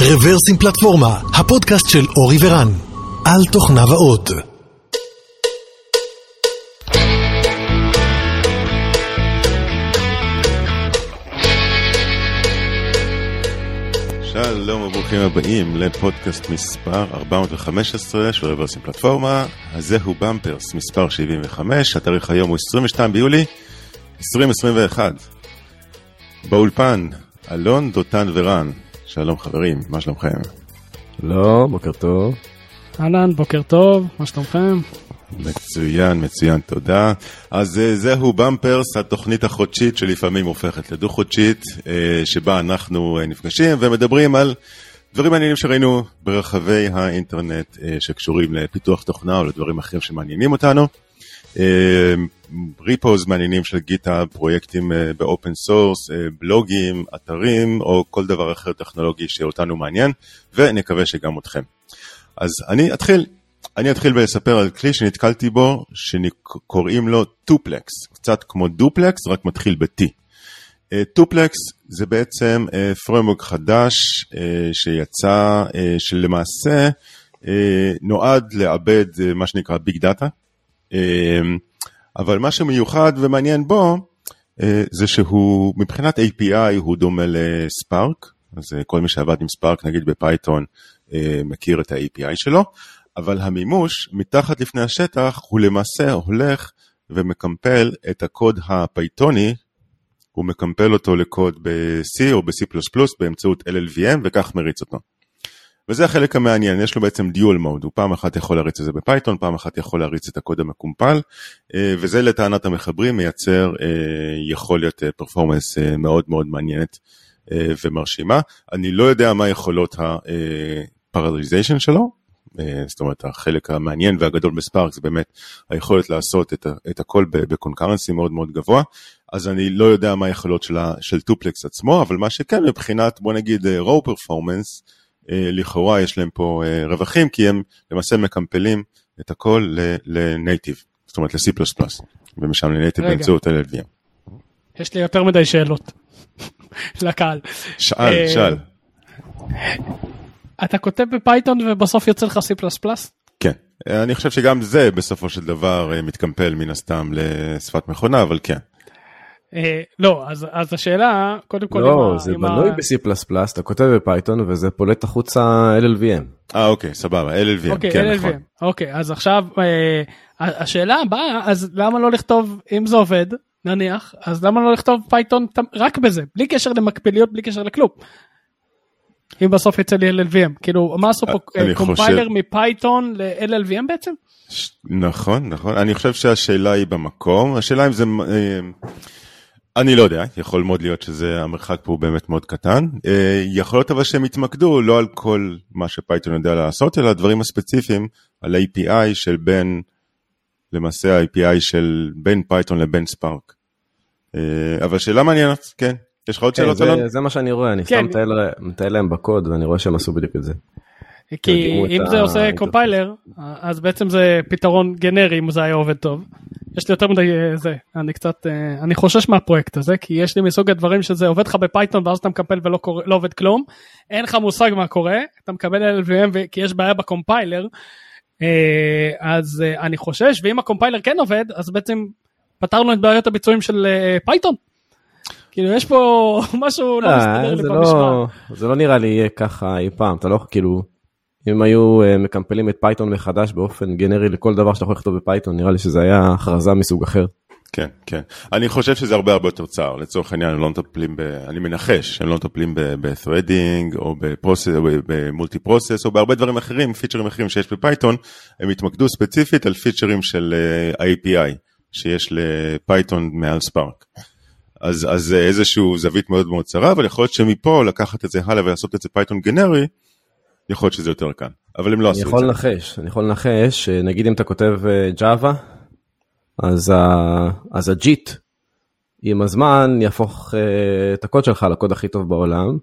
רוורסים פלטפורמה, הפודקאסט של אורי ורן, על תוכניו האות. שלום וברוכים הבאים לפודקאסט מספר 415 של רוורסים פלטפורמה, הזהו במפרס מספר 75, התאריך היום הוא 22 ביולי 2021. באולפן, אלון, דותן ורן. שלום חברים, מה שלומכם? לא, בוקר טוב. אהלן, בוקר טוב, מה שלומכם? מצוין, מצוין, תודה. אז אה, זהו במפרס, התוכנית החודשית שלפעמים הופכת לדו-חודשית, אה, שבה אנחנו אה, נפגשים ומדברים על דברים מעניינים שראינו ברחבי האינטרנט שקשורים לפיתוח תוכנה או לדברים אחרים שמעניינים אותנו. repos מעניינים של GitHub, פרויקטים ב open source, בלוגים, אתרים או כל דבר אחר טכנולוגי שאותנו מעניין, ונקווה שגם אתכם. אז אני אתחיל אני אתחיל בלספר על כלי שנתקלתי בו, שקוראים לו Tuplex, קצת כמו דופלקס, רק מתחיל ב-T. Tuplex זה בעצם framework חדש שיצא, שלמעשה נועד לעבד מה שנקרא big data, אבל מה שמיוחד ומעניין בו זה שהוא מבחינת API הוא דומה ל Spark, אז כל מי שעבד עם Spark נגיד ב Python מכיר את ה-API שלו, אבל המימוש מתחת לפני השטח הוא למעשה הולך ומקמפל את הקוד הפייתוני, הוא מקמפל אותו לקוד ב-C או ב-C++ באמצעות LLVM וכך מריץ אותו. וזה החלק המעניין, יש לו בעצם dual mode, הוא פעם אחת יכול להריץ את זה ב Python, פעם אחת יכול להריץ את הקוד המקומפל, אה, וזה לטענת המחברים מייצר אה, יכולת performance אה, מאוד מאוד מעניינת ומרשימה. אני לא יודע מה יכולות ה parallelization שלו, זאת אומרת החלק המעניין והגדול ב Spark זה באמת היכולת לעשות את, הכל ב concurrency מאוד מאוד גבוה, אז אני לא יודע מה היכולות של, Tuplex עצמו, אבל מה שכן מבחינת בוא נגיד raw performance, לכאורה יש להם פה רווחים כי הם למעשה מקמפלים את הכל ל native, זאת אומרת ל-C++, ומשם ל native באמצעות LLVM. יש לי יותר מדי שאלות לקהל. שאל, שאל. אתה כותב ב Python ובסוף יוצא לך C++? כן, אני חושב שגם זה בסופו של דבר אה, מתקמפל מן הסתם לשפת מכונה, אבל כן. אה, לא, אז, אז השאלה, קודם כל... לא, זה בנוי ב-C++, אתה כותב ב Python וזה פולט החוצה LLVM. אה, אוקיי, סבבה, LLVM, אוקיי, כן, LLVM. נכון. אוקיי, אז עכשיו, אה, השאלה הבאה, אז למה לא לכתוב, אם זה עובד, נניח, אז למה לא לכתוב Python רק בזה, בלי קשר למקביליות, בלי קשר לכלום. אם בסוף יצא לי LLVM כאילו מה עשו פה compiler מ Python ל-LLVM בעצם? נכון נכון אני חושב שהשאלה היא במקום השאלה אם זה אה, אני לא יודע יכול מאוד להיות שזה המרחק פה הוא באמת מאוד קטן אה, יכול להיות אבל שהם יתמקדו לא על כל מה ש Python יודע לעשות אלא הדברים הספציפיים על ה-API של בין למעשה ה-API של בין Python לבין Spark. אה, אבל שאלה מעניינת כן יש לך עוד כן, שאלות זה, אלון? זה מה שאני רואה, אני כן. סתם מטייל להם בקוד ואני רואה שהם עשו בדיוק את זה. כי אם זה עושה compiler אז בעצם זה פתרון גנרי אם זה היה עובד טוב. יש לי יותר מדי אה, זה אני קצת אה, אני חושש מהפרויקט הזה כי יש לי מסוג הדברים שזה עובד לך ב Python ואז אתה מקפל ולא קורה, לא עובד כלום אין לך מושג מה קורה אתה מקבל LLVM כי יש בעיה ב compiler אה, אז אני חושש ואם ה compiler כן עובד אז בעצם פתרנו את בעיות הביצועים של Python. כאילו יש פה משהו לא מסתדר לי במשוואה. לא, זה לא נראה לי יהיה ככה אי פעם, אתה לא כאילו, אם היו אה, מקמפלים את Python מחדש באופן גנרי לכל דבר שאתה יכול לכתוב ב Python, נראה לי שזה היה הכרזה מסוג אחר. כן, כן. אני חושב שזה הרבה הרבה יותר צר. לצורך העניין, הם לא מטפלים ב... אני מנחש, הם לא מטפלים ב-threading או ב process, או ב multi process או בהרבה דברים אחרים, פיצ'רים אחרים שיש ב Python, הם התמקדו ספציפית על פיצ'רים של אה, ה-API שיש ל Python מעל Spark. אז, אז זה איזשהו זווית מאוד מאוד צרה, אבל יכול להיות שמפה לקחת את זה הלאה ולעשות את זה Python גנרי, יכול להיות שזה יותר קל. אבל הם לא אני עשו את יכול זה. לנחש, אני יכול לנחש, אה, נגיד אם אתה כותב אה, Java, אז, ה- אז ה JIT עם הזמן יהפוך אה, את הקוד שלך לקוד הכי טוב בעולם.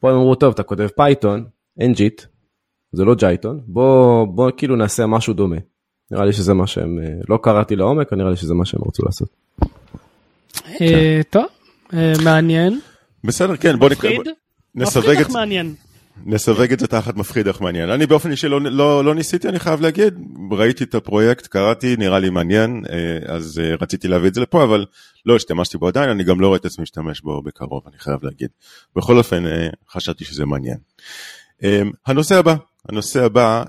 פה הם אמרו, טוב, אתה כותב Python, אין JIT, זה לא Jython, בוא, בוא כאילו נעשה משהו דומה. נראה לי שזה מה שהם, לא קראתי לעומק, נראה לי שזה מה שהם רצו לעשות. אה, טוב מעניין. בסדר, כן, בוא נק- מפחיד? אך מעניין. נסווג את זה תחת מפחיד אך מעניין. אני באופן אישי לא, לא, לא ניסיתי, אני חייב להגיד, ראיתי את הפרויקט, קראתי, נראה לי מעניין, אה, אז אה, רציתי להביא את זה לפה, אבל לא השתמשתי בו עדיין, אני גם לא רואה את עצמי להשתמש בו בקרוב, אני חייב להגיד. בכל אופן, אה, חשבתי שזה מעניין. הנושא הבא, הנושא הבא,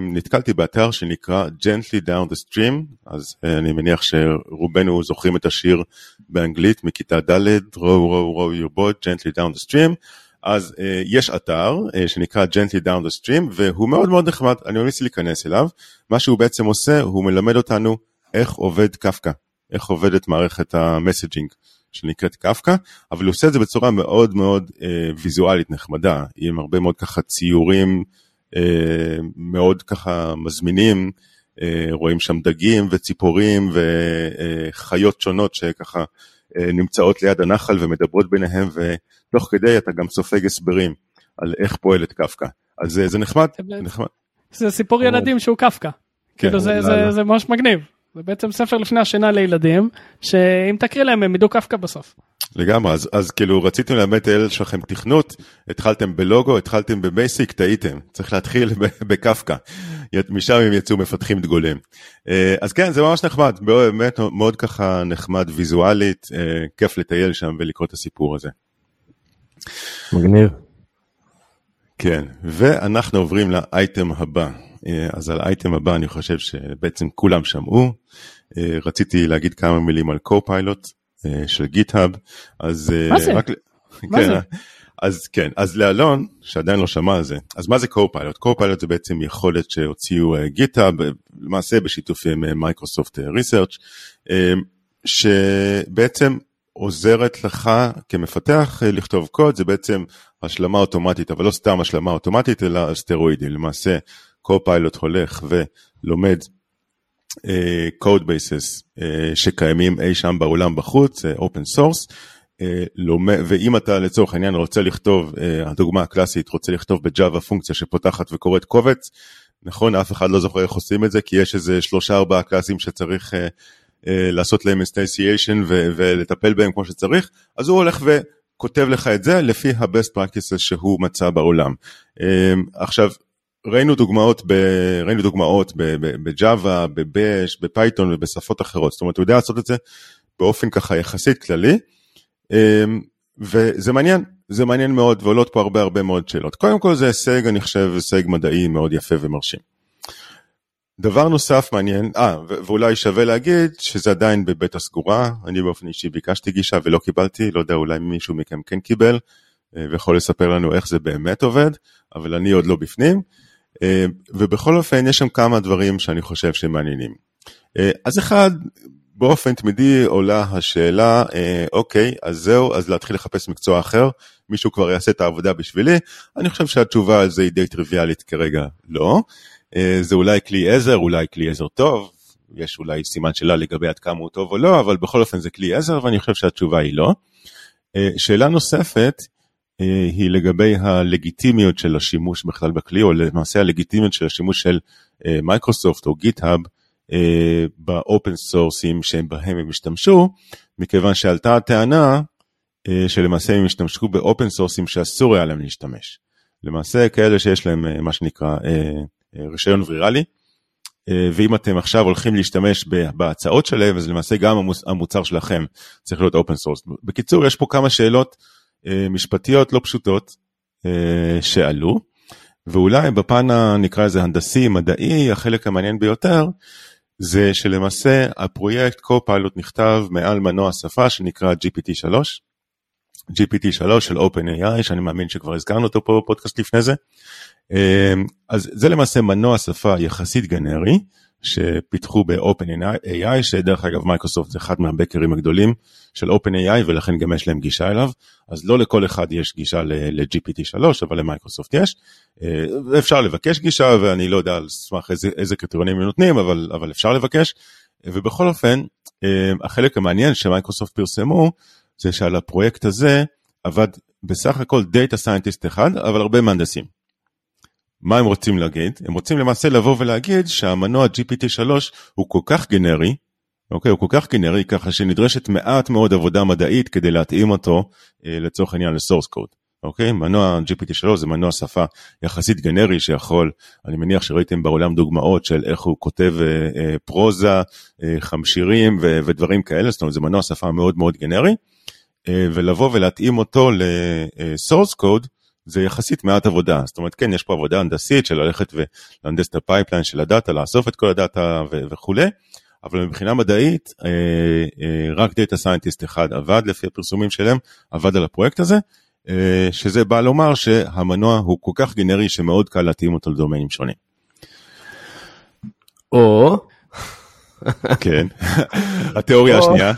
נתקלתי באתר שנקרא Gently Down the Stream, אז אני מניח שרובנו זוכרים את השיר באנגלית מכיתה ד', row row row your boat, Gently Down the Stream. אז uh, יש אתר uh, שנקרא Gently Down the Stream והוא מאוד מאוד נחמד, אני ממליץ להיכנס אליו. מה שהוא בעצם עושה, הוא מלמד אותנו איך עובד קפקא, איך עובדת מערכת המסג'ינג שנקראת קפקא, אבל הוא עושה את זה בצורה מאוד מאוד uh, ויזואלית נחמדה, עם הרבה מאוד ככה ציורים uh, מאוד ככה מזמינים. uh, רואים שם דגים וציפורים וחיות שונות שככה נמצאות ליד הנחל ומדברות ביניהם, ותוך כדי אתה גם סופג הסברים על איך פועלת קפקא. אז זה, זה נחמד, נחמד. זה סיפור ילדים שהוא קפקא. כן, כאילו זה, זה, זה ממש מגניב. זה בעצם ספר לפני השינה לילדים, שאם תקריא להם הם ידעו קפקא בסוף. לגמרי, אז, אז כאילו רציתם ללמד את הילד שלכם תכנות, התחלתם בלוגו, התחלתם בבייסיק, טעיתם, צריך להתחיל בקפקא, משם הם יצאו מפתחים דגולים. אה, אז כן, זה ממש נחמד, באמת מאוד ככה נחמד ויזואלית, אה, כיף לטייל שם ולקרוא את הסיפור הזה. מגניב. כן, ואנחנו עוברים לאייטם הבא. אה, אז על האייטם הבא אני חושב שבעצם כולם שמעו. רציתי להגיד כמה מילים על Copilot. אה, של GitHub, אז... אה, מה זה? רק... מה כן, זה? אז כן, אז לאלון, שעדיין לא שמע על זה, אז מה זה Copilot? Copilot זה בעצם יכולת שהוציאו GitHub, למעשה בשיתוף עם Microsoft Research, שבעצם עוזרת לך כמפתח לכתוב קוד, זה בעצם השלמה אוטומטית, אבל לא סתם השלמה אוטומטית, אלא סטרואידים. למעשה, Copilot הולך ולומד code bases אה, שקיימים אי שם בעולם בחוץ, אה, open source, ואם אתה לצורך העניין רוצה לכתוב, הדוגמה הקלאסית, רוצה לכתוב ב Java פונקציה שפותחת וקוראת קובץ, נכון, אף אחד לא זוכר איך עושים את זה, כי יש איזה שלושה ארבעה קלאסים שצריך לעשות להם instantiation ולטפל בהם כמו שצריך, אז הוא הולך וכותב לך את זה לפי ה-best practices שהוא מצא בעולם. עכשיו, ראינו דוגמאות, ב, ראינו דוגמאות בג'אווה, בבאש, בפייתון ובשפות אחרות, זאת אומרת הוא יודע לעשות את זה באופן ככה יחסית כללי, אמ, וזה מעניין, זה מעניין מאוד ועולות פה הרבה הרבה מאוד שאלות. קודם כל זה הישג, אני חושב, הישג מדעי מאוד יפה ומרשים. דבר נוסף מעניין, אה, ואולי שווה להגיד שזה עדיין בבית הסגורה, אני באופן אישי ביקשתי גישה ולא קיבלתי, לא יודע, אולי מישהו מכם כן קיבל, אה, ויכול לספר לנו איך זה באמת עובד, אבל אני עוד לא בפנים. אה, ובכל אופן יש שם כמה דברים שאני חושב שהם מעניינים. אה, אז אחד, באופן תמידי עולה השאלה, אה, אוקיי, אז זהו, אז להתחיל לחפש מקצוע אחר, מישהו כבר יעשה את העבודה בשבילי? אני חושב שהתשובה על זה היא די טריוויאלית כרגע, לא. זה אולי כלי עזר, אולי כלי עזר טוב, יש אולי סימן שאלה לגבי עד כמה הוא טוב או לא, אבל בכל אופן זה כלי עזר ואני חושב שהתשובה היא לא. שאלה נוספת היא לגבי הלגיטימיות של השימוש בכלל בכלי, או למעשה הלגיטימיות של השימוש של אה, מייקרוסופט או GitHub אה, ב open source ים שבהם הם השתמשו, מכיוון שעלתה הטענה שלמעשה הם השתמשו ב open source ים שאסור היה להם להשתמש. למעשה כאלה שיש להם מה שנקרא רישיון ויראלי, ואם אתם עכשיו הולכים להשתמש בהצעות שלהם, אז למעשה גם המוצר שלכם צריך להיות open source. בקיצור, יש פה כמה שאלות אה, משפטיות לא פשוטות אה, שעלו, ואולי בפן הנקרא לזה הנדסי, מדעי, החלק המעניין ביותר, זה שלמעשה הפרויקט Copilot נכתב מעל מנוע שפה שנקרא GPT-3, GPT-3 של OpenAI, שאני מאמין שכבר הזכרנו אותו פה בפודקאסט לפני זה. אה, אז זה למעשה מנוע שפה יחסית גנרי, שפיתחו ב-OpenAI, שדרך אגב מייקרוסופט זה אחד מה backer ים הגדולים של OpenAI ולכן גם יש להם גישה אליו, אז לא לכל אחד יש גישה ל-GPT3, אבל למייקרוסופט יש. אה, אפשר לבקש גישה ואני לא יודע על סמך איזה, איזה קריטריונים הם נותנים, אבל, אבל אפשר לבקש. ובכל אופן, אה, החלק המעניין שמייקרוסופט פרסמו, זה שעל הפרויקט הזה עבד בסך הכל data scientist אחד, אבל הרבה מהנדסים. מה הם רוצים להגיד? הם רוצים למעשה לבוא ולהגיד שהמנוע GPT-3 הוא כל כך גנרי, אוקיי, הוא כל כך גנרי ככה שנדרשת מעט מאוד עבודה מדעית כדי להתאים אותו אה, לצורך העניין לסורס קוד. אוקיי? מנוע GPT3 זה מנוע שפה יחסית גנרי שיכול, אני מניח שראיתם בעולם דוגמאות של איך הוא כותב אה, אה, פרוזה, אה, חמשירים ו- ודברים כאלה, זאת אומרת זה מנוע שפה מאוד מאוד גנרי, אה, ולבוא ולהתאים אותו ל-source code זה יחסית מעט עבודה, זאת אומרת כן יש פה עבודה הנדסית של ללכת ולהנדס את ה pipeline של ה data, לאסוף את כל ה data ו- וכולי, אבל מבחינה מדעית אה, אה, רק data scientist אחד עבד לפי הפרסומים שלהם, עבד על הפרויקט הזה, אה, שזה בא לומר שהמנוע הוא כל כך גנרי שמאוד קל להתאים אותו לדומיינים שונים. או, כן, התיאוריה או. השנייה,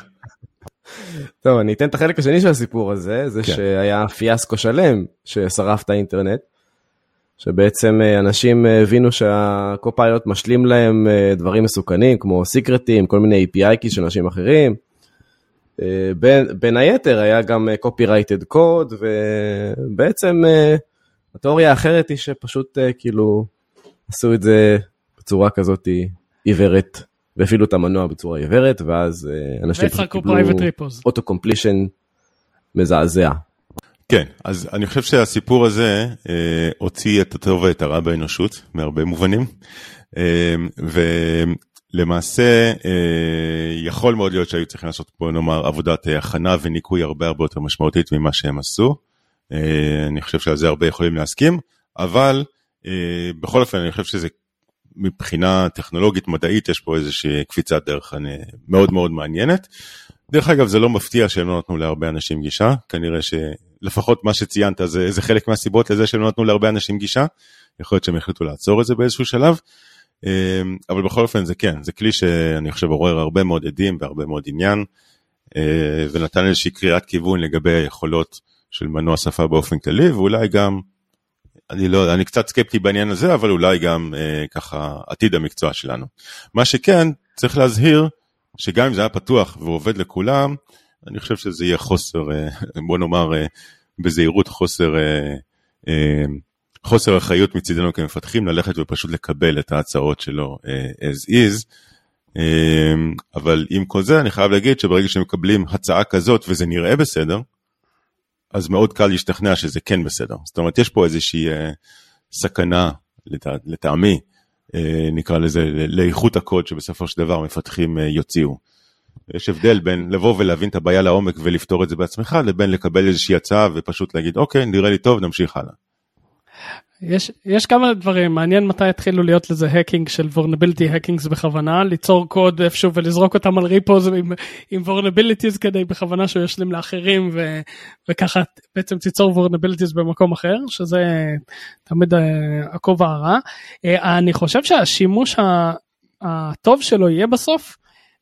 טוב, אני אתן את החלק השני של הסיפור הזה, זה כן. שהיה פיאסקו שלם ששרף את האינטרנט, שבעצם אה, אנשים אה, הבינו שהקופיילוט משלים להם אה, דברים מסוכנים, כמו סיקרטים, כל מיני API של אנשים אחרים. בין, בין היתר היה גם copyrighted code, ובעצם התיאוריה האחרת היא שפשוט כאילו עשו את זה בצורה כזאת עיוורת, והפעילו את המנוע בצורה עיוורת, ואז אה, אנשים קיבלו. אוטו קומפלישן מזעזע. כן, אז אני חושב שהסיפור הזה אה, הוציא את הטוב ואת הרע באנושות, מהרבה מובנים, אה, ולמעשה אה, יכול מאוד להיות שהיו צריכים לעשות, בוא נאמר, עבודת אה, הכנה וניקוי הרבה הרבה יותר משמעותית ממה שהם עשו. אה, אני חושב שעל זה הרבה יכולים להסכים, אבל אה, בכל אופן אני חושב שזה מבחינה טכנולוגית מדעית יש פה איזושהי קפיצת דרך אה, מאוד מאוד מעניינת. דרך אגב זה לא מפתיע שהם לא נתנו להרבה אנשים גישה, כנראה שלפחות מה שציינת זה, זה חלק מהסיבות לזה שהם לא נתנו להרבה אנשים גישה, יכול להיות שהם החליטו לעצור את זה באיזשהו שלב, אה, אבל בכל אופן זה כן, זה כלי שאני חושב עורר הרבה מאוד עדים והרבה מאוד עניין, אה, ונתן איזושהי קריאת כיוון לגבי היכולות של מנוע שפה באופן כללי, ואולי גם, אני לא, אני קצת סקפטי בעניין הזה, אבל אולי גם אה, ככה עתיד המקצוע שלנו. מה שכן, צריך להזהיר, שגם אם זה היה פתוח ועובד לכולם, אני חושב שזה יהיה חוסר, אה, בוא נאמר אה, בזהירות חוסר, אה, אה, חוסר אחריות מצידנו כמפתחים ללכת ופשוט לקבל את ההצעות שלו אה, as is. אה, אבל עם כל זה אני חייב להגיד שברגע שמקבלים הצעה כזאת וזה נראה בסדר, אז מאוד קל להשתכנע שזה כן בסדר. זאת אומרת, יש פה איזושהי אה, סכנה, לטע, לטעמי, אה, נקרא לזה, לאיכות הקוד שבסופו של דבר מפתחים אה, יוציאו. יש הבדל בין לבוא ולהבין את הבעיה לעומק ולפתור את זה בעצמך, לבין לקבל איזושהי הצעה ופשוט להגיד, אוקיי, נראה לי טוב, נמשיך הלאה. יש, יש כמה דברים, מעניין מתי התחילו להיות לזה hacking של vulnerability hackings בכוונה, ליצור קוד איפשהו ולזרוק אותם על repos עם, vulnerabilities כדי בכוונה שהוא ישלים לאחרים ו, וככה בעצם תיצור vulnerabilities במקום אחר, שזה תמיד uh, הכובע הרע. Uh, אני חושב שהשימוש הטוב שלו יהיה בסוף,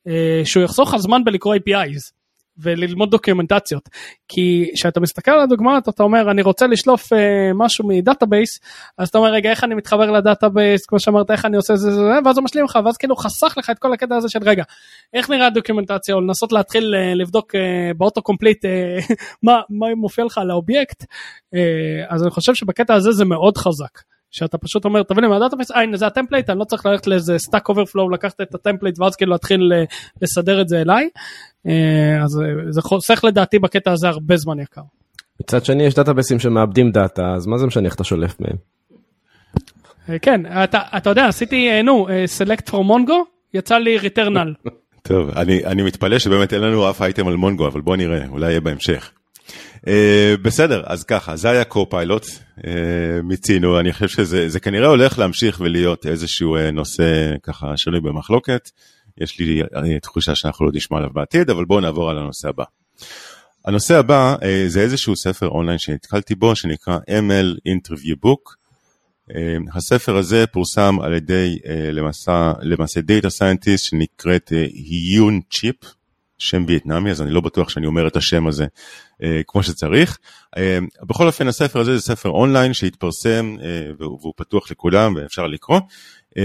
uh, שהוא יחסוך לך זמן בלקרוא APIs. וללמוד דוקומנטציות. כי כשאתה מסתכל על הדוגמאות אתה אומר אני רוצה לשלוף אה, משהו מ database אז אתה אומר רגע איך אני מתחבר ל database כמו שאמרת איך אני עושה זה זה זה ואז הוא משלים לך ואז כאילו חסך לך את כל הקטע הזה של רגע איך נראה הדוקומנטציה או לנסות להתחיל אה, לבדוק אה, ב auto complete אה, מה, מה מופיע לך על האובייקט אה, אז אני חושב שבקטע הזה זה מאוד חזק. שאתה פשוט אומר תביא לי מה database, אה הנה זה ה template, אני לא צריך ללכת לאיזה Stack Overflow לקחת את ה template ואז כאילו להתחיל אה, לסדר את זה אליי. אה, אז אה, זה חוסך לדעתי בקטע הזה הרבה זמן יקר. מצד שני יש דאטאבייסים שמאבדים data, אז מה זה משנה איך אתה שולף מהם? כן, אתה, אתה יודע, עשיתי, נו, select from mongo, יצא לי returnal. טוב, אני, אני מתפלא שבאמת אין לנו אף אייטם על מונגו, אבל בוא נראה, אולי יהיה בהמשך. Uh, בסדר, אז ככה, זה היה קו-פיילוט, uh, מיצינו, אני חושב שזה זה כנראה הולך להמשיך ולהיות איזשהו uh, נושא ככה שנוי במחלוקת. יש לי תחושה שאנחנו לא נשמע עליו בעתיד, אבל בואו נעבור על הנושא הבא. הנושא הבא זה איזשהו ספר אונליין שנתקלתי בו, שנקרא ML Interview Book. הספר הזה פורסם על ידי למעשה, למעשה data scientist שנקראת uh, צ'יפ, שם וייטנאמי, אז אני לא בטוח שאני אומר את השם הזה uh, כמו שצריך. Uh, בכל אופן הספר הזה זה ספר אונליין שהתפרסם uh, והוא, והוא פתוח לכולם ואפשר לקרוא, uh,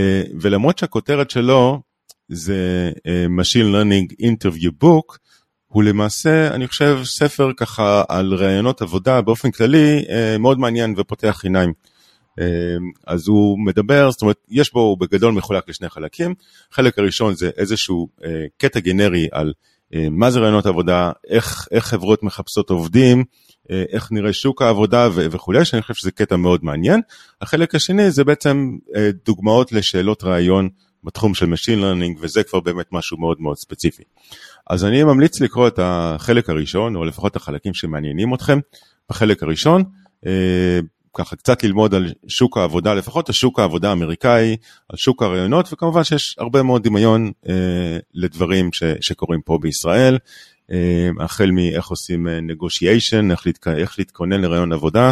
ולמרות שהכותרת שלו זה uh, Machine Learning Interview Book, הוא למעשה, אני חושב, ספר ככה על ראיונות עבודה באופן כללי uh, מאוד מעניין ופותח עיניים. Uh, אז הוא מדבר, זאת אומרת, יש בו, הוא בגדול מחולק לשני חלקים. חלק הראשון זה איזשהו uh, קטע גנרי על מה זה רעיונות עבודה, איך, איך חברות מחפשות עובדים, אה, איך נראה שוק העבודה ו- וכולי, שאני חושב שזה קטע מאוד מעניין. החלק השני זה בעצם אה, דוגמאות לשאלות ראיון בתחום של Machine Learning, וזה כבר באמת משהו מאוד מאוד ספציפי. אז אני ממליץ לקרוא את החלק הראשון, או לפחות החלקים שמעניינים אתכם. בחלק הראשון, אה, ככה קצת ללמוד על שוק העבודה, לפחות השוק העבודה האמריקאי, על שוק הראיונות, וכמובן שיש הרבה מאוד דמיון אה, לדברים ש, שקורים פה בישראל, אה, החל מאיך עושים negotiation, איך, להתכ... איך להתכונן לראיון עבודה,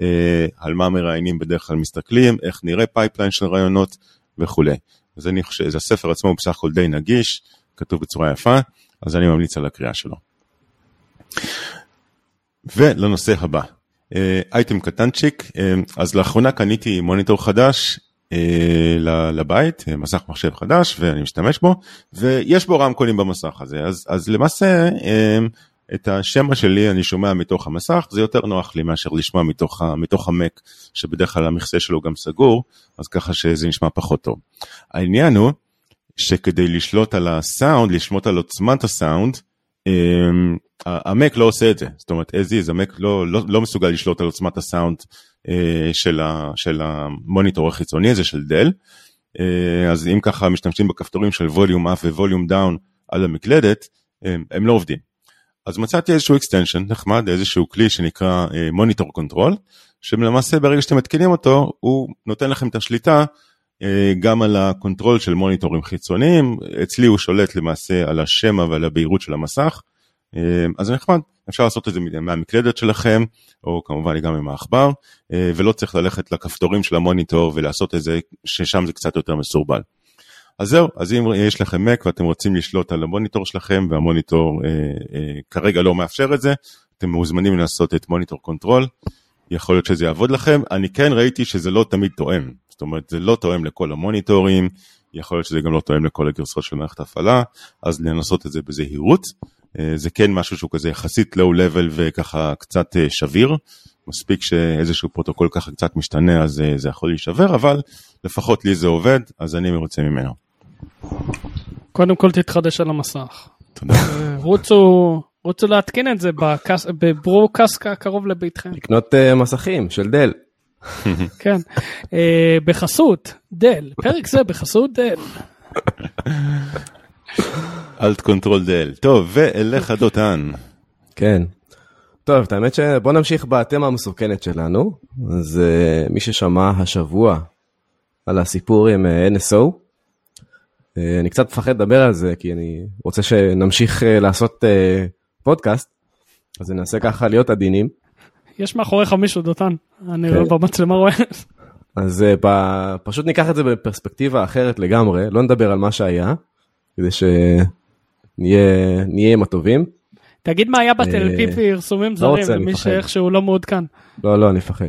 אה, על מה מראיינים בדרך כלל מסתכלים, איך נראה pipeline של ראיונות וכולי. אז אני חושב, הספר עצמו הוא בסך הכל די נגיש, כתוב בצורה יפה, אז אני ממליץ על הקריאה שלו. ולנושא הבא, אייטם קטנצ'יק, אז לאחרונה קניתי מוניטור חדש אה, לבית, מסך מחשב חדש ואני משתמש בו, ויש בו רמקולים במסך הזה, אז, אז למעשה את השמע שלי אני שומע מתוך המסך, זה יותר נוח לי מאשר לשמוע מתוך, מתוך המק, שבדרך כלל המכסה שלו גם סגור, אז ככה שזה נשמע פחות טוב. העניין הוא שכדי לשלוט על הסאונד, לשלוט על עוצמת הסאונד, ה Mac לא עושה את זה, זאת אומרת as is, ה Mac לא, לא, לא מסוגל לשלוט על עוצמת הסאונד אה, של, ה, של המוניטור החיצוני הזה של Dell, אה, אז אם ככה משתמשים בכפתורים של volume up ו volume down על המקלדת, הם, הם לא עובדים. אז מצאתי איזשהו extension נחמד, איזשהו כלי שנקרא Monitor Control, שלמעשה ברגע שאתם מתקינים אותו, הוא נותן לכם את השליטה גם על ה control של מוניטורים חיצוניים, אצלי הוא שולט למעשה על השמע ועל הבהירות של המסך, uh, אז זה נחמד, אפשר לעשות את זה מהמקלדת שלכם, או כמובן גם עם העכבר, uh, ולא צריך ללכת לכפתורים של המוניטור ולעשות את זה, ששם זה קצת יותר מסורבל. אז זהו, אז אם יש לכם Mac ואתם רוצים לשלוט על המוניטור שלכם והמוניטור אה, אה, כרגע לא מאפשר את זה, אתם מוזמנים לעשות את Monitor Control, יכול להיות שזה יעבוד לכם, אני כן ראיתי שזה לא תמיד תואם, זאת אומרת זה לא תואם לכל המוניטורים, יכול להיות שזה גם לא תואם לכל הגרסות של מערכת ההפעלה, אז לנסות את זה בזהירות, אה, זה כן משהו שהוא כזה יחסית low level וככה קצת אה, שביר, מספיק שאיזשהו פרוטוקול ככה קצת משתנה אז אה, זה יכול להישבר, אבל לפחות לי זה עובד, אז אני מרוצה ממנו. קודם כל תתחדש על המסך. תודה. רוצו, רוצו להתקין את זה ב brew cask קרוב לביתכם. לקנות מסכים של דל. כן, uh, בחסות Dell, פרק זה בחסות Dell. Alt Control Del. טוב, ואליך דותן. כן. טוב, האמת שבוא נמשיך בתמה המסוכנת שלנו. אז uh, מי ששמע השבוע על הסיפור עם uh, NSO, אה, אני קצת מפחד לדבר על זה, כי אני רוצה שנמשיך אה, לעשות אה, פודקאסט, אז ננסה ככה להיות עדינים. יש מאחוריך מישהו, דותן, אני כן. במצלמה רואה. אז פשוט ניקח את זה בפרספקטיבה אחרת לגמרי, לא נדבר על מה שהיה, כדי שנהיה עם הטובים. תגיד מה היה בטלפי פרסומים לא זרים, למי שאיכשהו לא מעודכן. לא, לא, אני מפחד.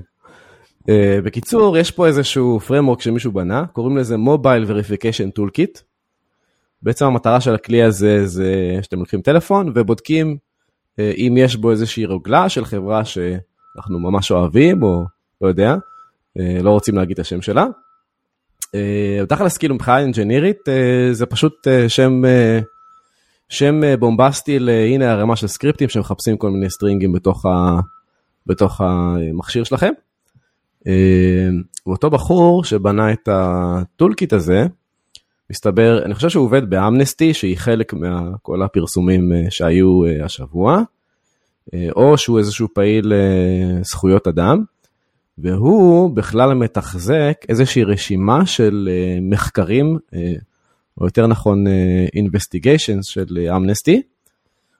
בקיצור, יש פה איזשהו framework שמישהו בנה, קוראים לזה Mobile Verification Toolkit. בעצם המטרה של הכלי הזה זה שאתם לוקחים טלפון ובודקים אה, אם יש בו איזושהי רוגלה של חברה שאנחנו ממש אוהבים או לא יודע, אה, לא רוצים להגיד את השם שלה. אה, תכלס כאילו מבחינה אינג'ינירית זה פשוט שם, שם בומבסטי להנה ערימה של סקריפטים שמחפשים כל מיני סטרינגים בתוך, ה, בתוך המכשיר שלכם. ואותו בחור שבנה את הטולקיט הזה, מסתבר, אני חושב שהוא עובד באמנסטי, שהיא חלק מכל הפרסומים אה, שהיו אה, השבוע, אה, או שהוא איזשהו פעיל זכויות אדם, והוא בכלל מתחזק איזושהי רשימה של מחקרים, או יותר נכון investigations של אמנסטי.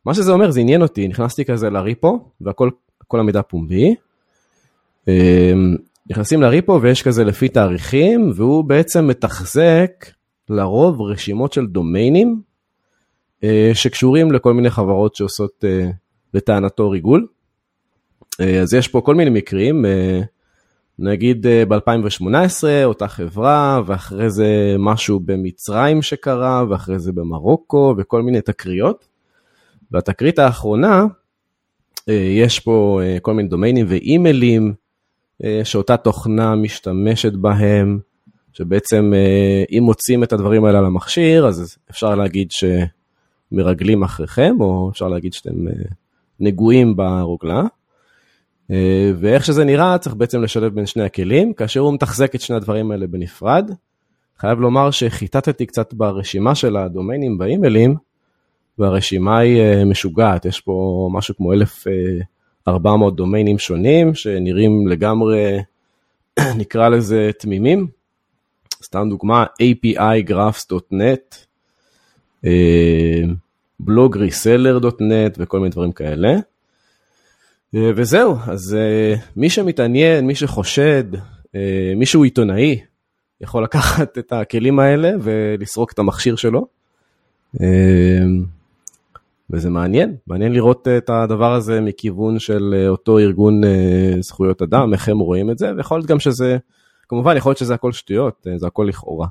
מה שזה אומר, זה עניין אותי, נכנסתי כזה לריפו, והכל המידע פומבי. נכנסים לריפו ויש כזה לפי תאריכים, והוא בעצם מתחזק לרוב רשימות של דומיינים אה, שקשורים לכל מיני חברות שעושות אה, לטענתו ריגול. אה, אז יש פה כל מיני מקרים, נגיד ב-2018 אותה חברה, ואחרי זה משהו במצרים שקרה, ואחרי זה במרוקו, וכל מיני תקריות. בתקרית האחרונה, יש פה כל מיני דומיינים ואימיילים שאותה תוכנה משתמשת בהם. שבעצם אה, אם מוצאים את הדברים האלה על המכשיר, אז אפשר להגיד שמרגלים אחריכם, או אפשר להגיד שאתם אה, נגועים ברוגלה. אה, ואיך שזה נראה, צריך בעצם לשלב בין שני הכלים, כאשר הוא מתחזק את שני הדברים האלה בנפרד. חייב לומר שחיטטתי קצת ברשימה של הדומיינים באימיילים, והרשימה היא אה, משוגעת, יש פה משהו כמו 1,400 דומיינים שונים, שנראים לגמרי, נקרא לזה תמימים. סתם דוגמה, api-graphs.net, blogreseller.net וכל מיני דברים כאלה. אה, וזהו, אז אה, מי שמתעניין, מי שחושד, אה, מי שהוא עיתונאי, יכול לקחת את הכלים האלה ולסרוק את המכשיר שלו. וזה מעניין, מעניין לראות את הדבר הזה מכיוון של אותו ארגון זכויות אדם, איך הם רואים את זה, ויכול להיות גם שזה, כמובן יכול להיות שזה הכל שטויות, זה הכל לכאורה.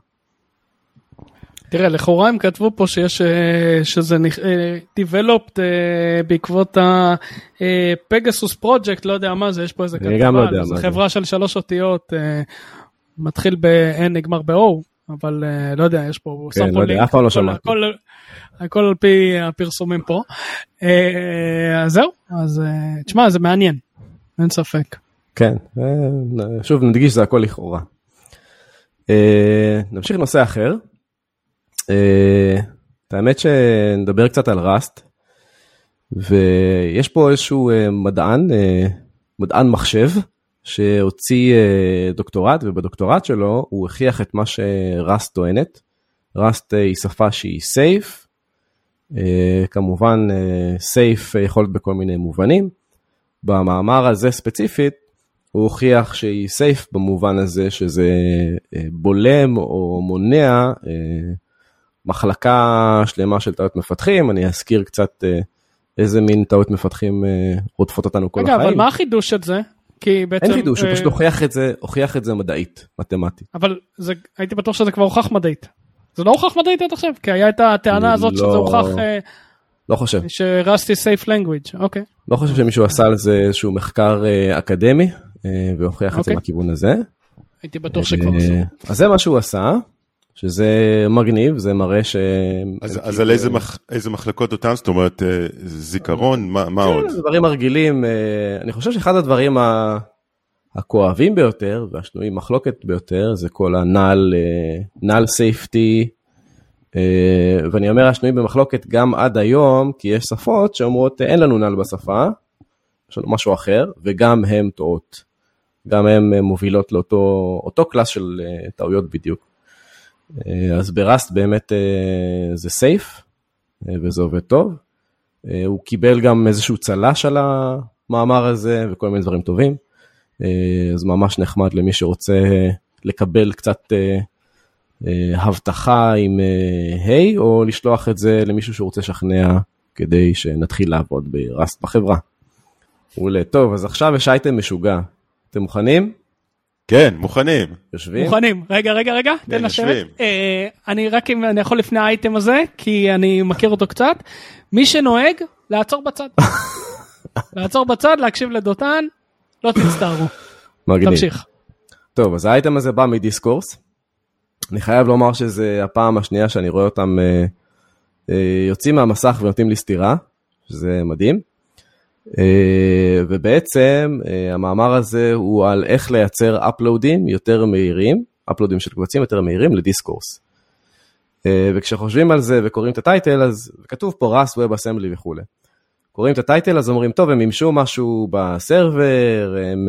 תראה, לכאורה הם כתבו פה שיש, אה, שזה אה, developed אה, בעקבות הפגסוס פרויקט, לא יודע מה זה, יש פה איזה כתבה, לא זה. חברה של שלוש אותיות, מתחיל ב-N, נגמר ב-O, אבל לא יודע, יש פה, הוא שם פה לינק, אף פעם לא שמעתי. הכל על פי הפרסומים פה. אז זהו, אז תשמע, זה מעניין, אין ספק. כן, שוב נדגיש, זה הכל לכאורה. נמשיך לנושא אחר. אה, את האמת שנדבר קצת על ראסט, ויש פה איזשהו אה, מדען, אה, מדען מחשב, שהוציא דוקטורט, ובדוקטורט שלו הוא הוכיח את מה שראסט טוענת. ראסט היא שפה שהיא סייף, כמובן סייף יכול להיות בכל מיני מובנים. במאמר הזה ספציפית, הוא הוכיח שהיא סייף במובן הזה שזה בולם או מונע מחלקה שלמה של טעויות מפתחים, אני אזכיר קצת אה, איזה מין טעויות מפתחים אה, רודפות אותנו כל רגע, החיים. רגע, אבל מה החידוש של זה? כי בעצם... אין חידוש, הוא פשוט אה, הוכיח את זה, הוכיח את זה מדעית, מתמטית. אבל זה, הייתי בטוח שזה כבר הוכח מדעית. זה לא הוכח מדעית עד עכשיו? כי היה את הטענה הזאת לא... שזה הוכח... לא חושב. שרסטי סייף לנגוויג', אוקיי. לא חושב שמישהו עשה על זה איזשהו מחקר אקדמי, והוכיח את זה מהכיוון אוקיי. הזה. הייתי בטוח שכבר עשו. אז זה מה שהוא עשה. שזה מגניב, זה מראה ש... אז, אז על איזה, מח, איזה מחלקות אותן, זאת אומרת, אה, זיכרון, מה, מה כן, עוד? דברים הרגילים, אה, אני חושב שאחד הדברים הכואבים ביותר והשנויים מחלוקת ביותר זה כל הנעל, נעל סייפטי, ואני אומר השנויים במחלוקת גם עד היום, כי יש שפות שאומרות אין לנו נעל בשפה, יש לנו משהו אחר, וגם הן טועות. גם הן מובילות לאותו קלאס של אה, טעויות בדיוק. אה, אז בראסט באמת אה, זה סייף, אה, וזה עובד טוב. הוא קיבל גם איזשהו צל"ש על המאמר הזה וכל מיני דברים טובים. אז ממש נחמד למי שרוצה לקבל קצת הבטחה עם היי, או לשלוח את זה למישהו שרוצה לשכנע כדי שנתחיל לעבוד בראסט בחברה. מעולה, טוב, אז עכשיו יש אייטם משוגע. אתם מוכנים? כן, מוכנים. יושבים? מוכנים. רגע, רגע, רגע, תן כן, לשבת. אה, אני רק אם אני יכול לפני האייטם הזה, כי אני מכיר אותו קצת. מי שנוהג, לעצור בצד. לעצור בצד, להקשיב לדותן, לא תצטערו. מגניב. תמשיך. טוב, אז האייטם הזה בא מ Discourse. אני חייב לומר שזה הפעם השנייה שאני רואה אותם אה, אה, יוצאים מהמסך ונותנים לי סטירה, שזה מדהים. אה, ובעצם אה, המאמר הזה הוא על איך לייצר אפלואודים יותר מהירים, אפלואודים של קבצים יותר מהירים ל Discourse. אה, וכשחושבים על זה וקוראים את ה title, אז כתוב פה Rust, Web Assembly וכולי. קוראים את הטייטל אז אומרים, טוב, הם מימשו משהו בסרבר, הם,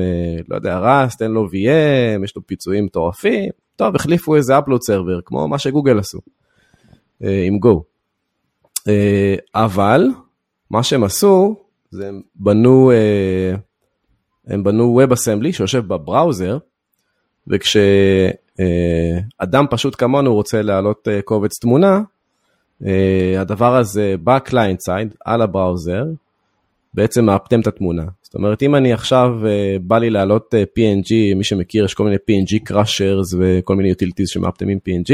לא יודע, רס, תן לו VM, יש לו פיצויים מטורפים, טוב, החליפו איזה אפלואוד סרבר, כמו מה שגוגל עשו, עם Go. אבל, מה שהם עשו, זה הם בנו, אה, הם בנו WebAssembly שיושב בבראוזר, וכשאדם פשוט כמונו רוצה להעלות אה, קובץ תמונה, אה, הדבר הזה ב client side, על ה browser, בעצם מאפטם את התמונה. זאת אומרת, אם אני עכשיו בא לי להעלות PNG, מי שמכיר, יש כל מיני PNG crushers וכל מיני utilities שמאפטמים PNG,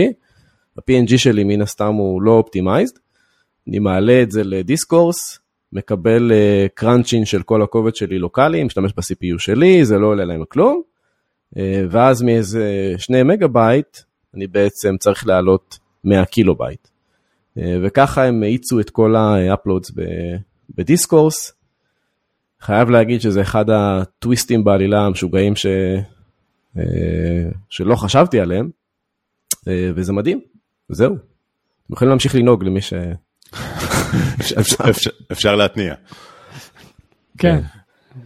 ה-PNG שלי מן הסתם הוא לא optimized, אני מעלה את זה ל Discourse, מקבל crunching uh, של כל הקובץ שלי לוקאלי, משתמש ב-CPU שלי, זה לא עולה להם כלום, uh, ואז מאיזה שני מגה בייט, אני בעצם צריך להעלות 100 קילו בייט. Uh, וככה הם האיצו את כל ה-uploads ב Discourse. חייב להגיד שזה אחד הטוויסטים בעלילה המשוגעים ש... אה, שלא חשבתי עליהם, אה, וזה מדהים, זהו. אתם יכולים להמשיך לנהוג למי ש... אפשר- להתניע. כן.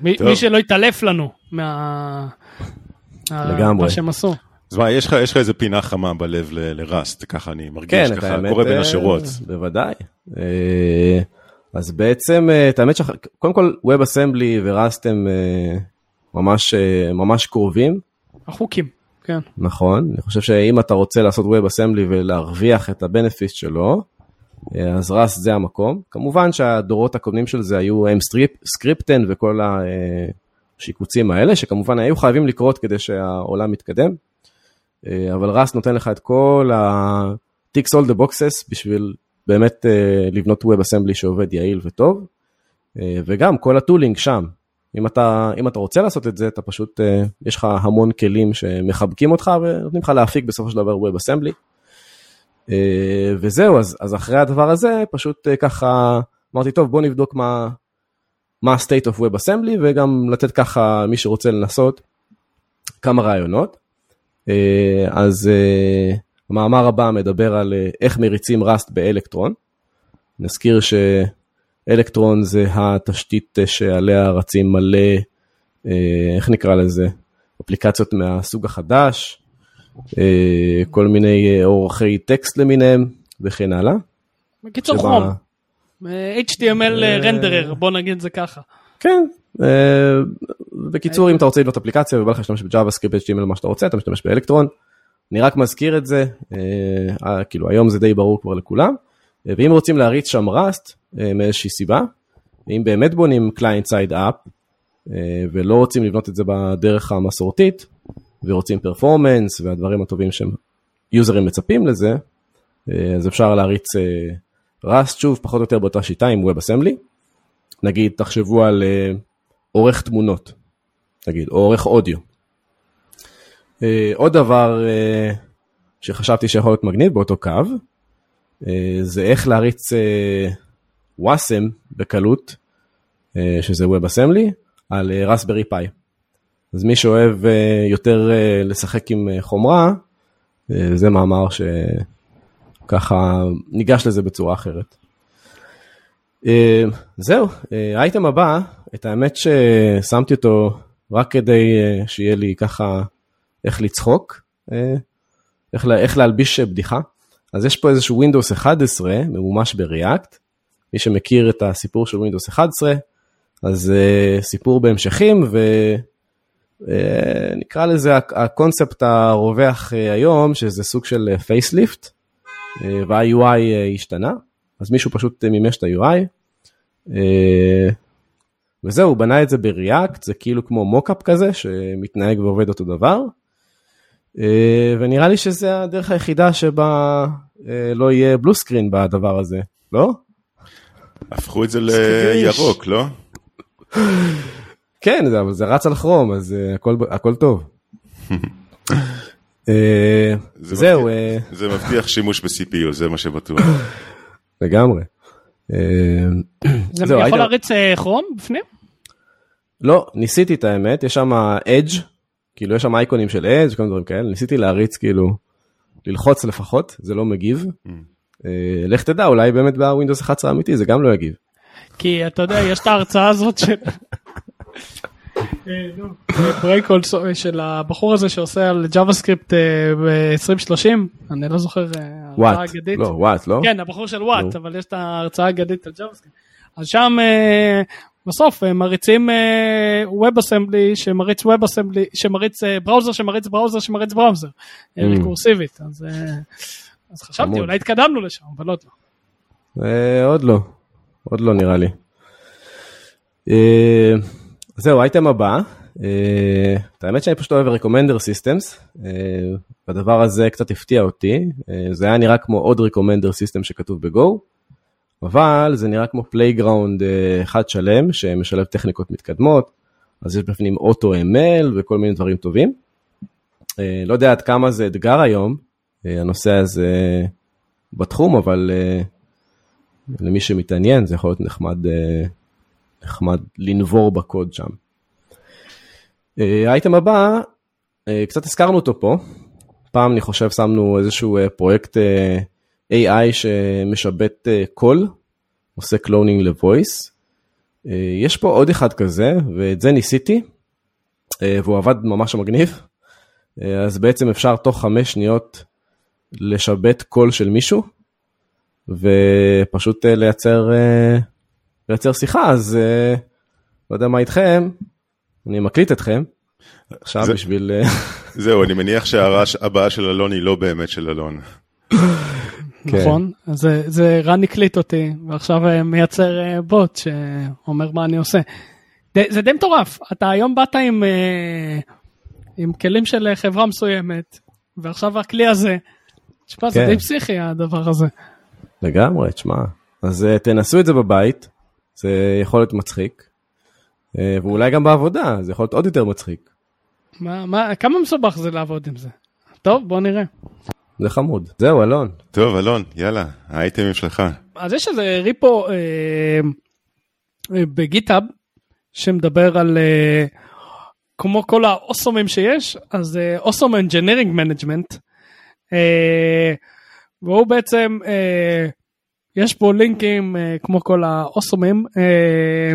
מי שלא יתעלף לנו מה... לגמרי. מה שהם עשו. אז מה, יש לך יש לך איזה פינה חמה בלב ל- לראסט, ככה אני מרגיש, כן, ככה קורא בין אה, השורות. בוודאי. אה, אז בעצם, אה, את האמת שקודם כל WebAssembly וראסט הם ממש, ממש קרובים, החוקים, כן. נכון. אני חושב שאם אתה רוצה לעשות WebAssembly ולהרוויח את הבנפיסט שלו, אז ראסט זה המקום. כמובן שהדורות הקודמים של זה היו M Emscripten וכל השיקוצים האלה, שכמובן היו חייבים לקרות כדי שהעולם יתקדם. אה, אבל Rust נותן לך את כל ה... ticks all the boxes בשביל באמת אה, לבנות WebAssembly שעובד יעיל וטוב. אה, וגם כל ה tooling שם. אם אתה, אם אתה רוצה לעשות את זה, אתה פשוט, אה, יש לך המון כלים שמחבקים אותך ונותנים לך להפיק בסופו של דבר WebAssembly. אה, וזהו, אז, אז אחרי הדבר הזה, פשוט אה, ככה אמרתי, טוב, בוא נבדוק מה, מה ה-state of WebAssembly, וגם לתת ככה, מי שרוצה לנסות, כמה רעיונות. אה, אז אה, המאמר הבא מדבר על אה, איך מריצים ראסט באלקטרון. נזכיר שאלקטרון זה התשתית אה, שעליה רצים מלא, אה, איך נקרא לזה? אפליקציות מהסוג החדש, אה, כל מיני אה, אורחי טקסט למיניהם וכן הלאה. בקיצור שבה- חום. אה, HTML renderer, בוא נגיד את זה ככה. כן, אה, בקיצור אם אתה רוצה לבנות אפליקציה ובא לך להשתמש ב JavaScript HTML מה שאתה רוצה אתה משתמש באלקטרון. אני רק מזכיר את זה, אה, אה, כאילו היום זה די ברור כבר לכולם, אה, ואם רוצים להריץ שם Rust אה, מאיזושהי סיבה, אם באמת בונים client side app ולא רוצים לבנות את זה בדרך המסורתית ורוצים פרפורמנס והדברים הטובים שהם יוזרים מצפים לזה, אה, אז אפשר להריץ ראסט שוב פחות או יותר באותה שיטה עם WebAssembly. נגיד תחשבו על אה, עורך תמונות, נגיד, או עורך אודיו. אה, עוד דבר אה, שחשבתי שיכול להיות מגניב באותו קו, אה, זה איך להריץ אה, וואסם בקלות, אה, שזה WebAssembly, על אה, רסברי פאי. אז מי שאוהב אה, יותר אה, לשחק עם אה, חומרה, אה, זה מאמר שככה ניגש לזה בצורה אחרת. אה, זהו, האייטם הבא, את האמת ששמתי אותו רק כדי אה, שיהיה לי ככה איך לצחוק, אה, איך, איך להלביש בדיחה. אז יש פה איזשהו Windows 11 ממומש בריאקט, מי שמכיר את הסיפור של Windows 11, אז אה, סיפור בהמשכים ונקרא לזה הק- הקונספט הרווח אה, היום, שזה סוג של facelift, וה-UI השתנה, אז מישהו פשוט אה, מימש את ה-UI. אה, וזהו, הוא בנה את זה ב React, זה כאילו כמו mockup כזה, שמתנהג ועובד אותו דבר. אה, ונראה לי שזה הדרך היחידה שבה אה, לא יהיה בלו סקרין בדבר הזה, לא? הפכו את זה. לירוק, לא? כן, זה- אבל זה רץ על כרום, אז אה, הכל, הכל טוב. אה, זה זהו, מבטיח- אה, זה מבטיח שימוש ב-CPU, זה מה שבטוח. לגמרי. זה יכול להריץ כרום בפנים? לא, ניסיתי את האמת, יש שם אדג', כאילו יש שם אייקונים של אדג', כל מיני דברים כאלה, ניסיתי להריץ כאילו, ללחוץ לפחות, זה לא מגיב. אה, לך תדע, אולי באמת ב Windows 11 האמיתי זה גם לא יגיב. כי אתה יודע, יש את ההרצאה הזאת של... אה, אולסו של הבחור הזה שעושה על JavaScript ב-2030, אני לא זוכר, אה, הרצאה אגדית. לא, Wat, לא? כן, הבחור של Wat, נו. אבל יש את ההרצאה האגדית על JavaScript. אז שם אה, בסוף הם מריצים WebAssembly שמריץ WebAssembly, שמריץ אה, browser שמריץ browser שמריץ browser, אה, Mm. ריקורסיבית. אז אה, חשבתי. אולי התקדמנו לשם, אבל עוד לא. אה, עוד לא, עוד לא נראה לי. אה, זהו, האייטם הבא, אה, את האמת שאני פשוט אוהב systems, אה, הדבר הזה קצת הפתיע אותי, אה, זה היה נראה כמו עוד recommender system שכתוב ב-Go, אבל זה נראה כמו playground אחד שלם שמשלב טכניקות מתקדמות, אז יש בפנים אוטו-ML וכל מיני דברים טובים. אה, לא יודע עד כמה זה אתגר היום, אה, הנושא הזה בתחום, אבל אה, למי שמתעניין זה יכול להיות נחמד אה, נחמד לנבור בקוד שם. האייטם הבא, קצת הזכרנו אותו פה, פעם אני חושב שמנו איזשהו פרויקט AI שמשבט קול, עושה cloning ל voice. יש פה עוד אחד כזה, ואת זה ניסיתי, והוא עבד ממש מגניב. אז בעצם אפשר תוך חמש שניות לשבט קול של מישהו, ופשוט לייצר, לייצר שיחה, אז לא יודע מה איתכם, אני מקליט אתכם. עכשיו זה, בשביל... זהו, אני מניח שההערה הבאה של אלון היא לא באמת של אלון. נכון, זה, זה רן הקליט אותי, ועכשיו מייצר בוט שאומר מה אני עושה. זה די מטורף, אתה היום באת עם, עם כלים של חברה מסוימת, ועכשיו הכלי הזה, תשמע, כן. זה די פסיכי הדבר הזה. לגמרי, תשמע. אז תנסו את זה בבית, זה יכול להיות מצחיק, ואולי גם בעבודה, זה יכול להיות עוד יותר מצחיק. מה, מה, כמה מסובך זה לעבוד עם זה? טוב, בוא נראה. זה חמוד. זהו, אלון. טוב, אלון, יאללה, האייטמים שלך. אז יש איזה repo אה, אה, ב GitHub שמדבר על אה, כמו כל ה awesome ים שיש, אז awesome engineering management. והוא בעצם, אה, יש פה לינקים אה, כמו כל ה awesome ים, אה,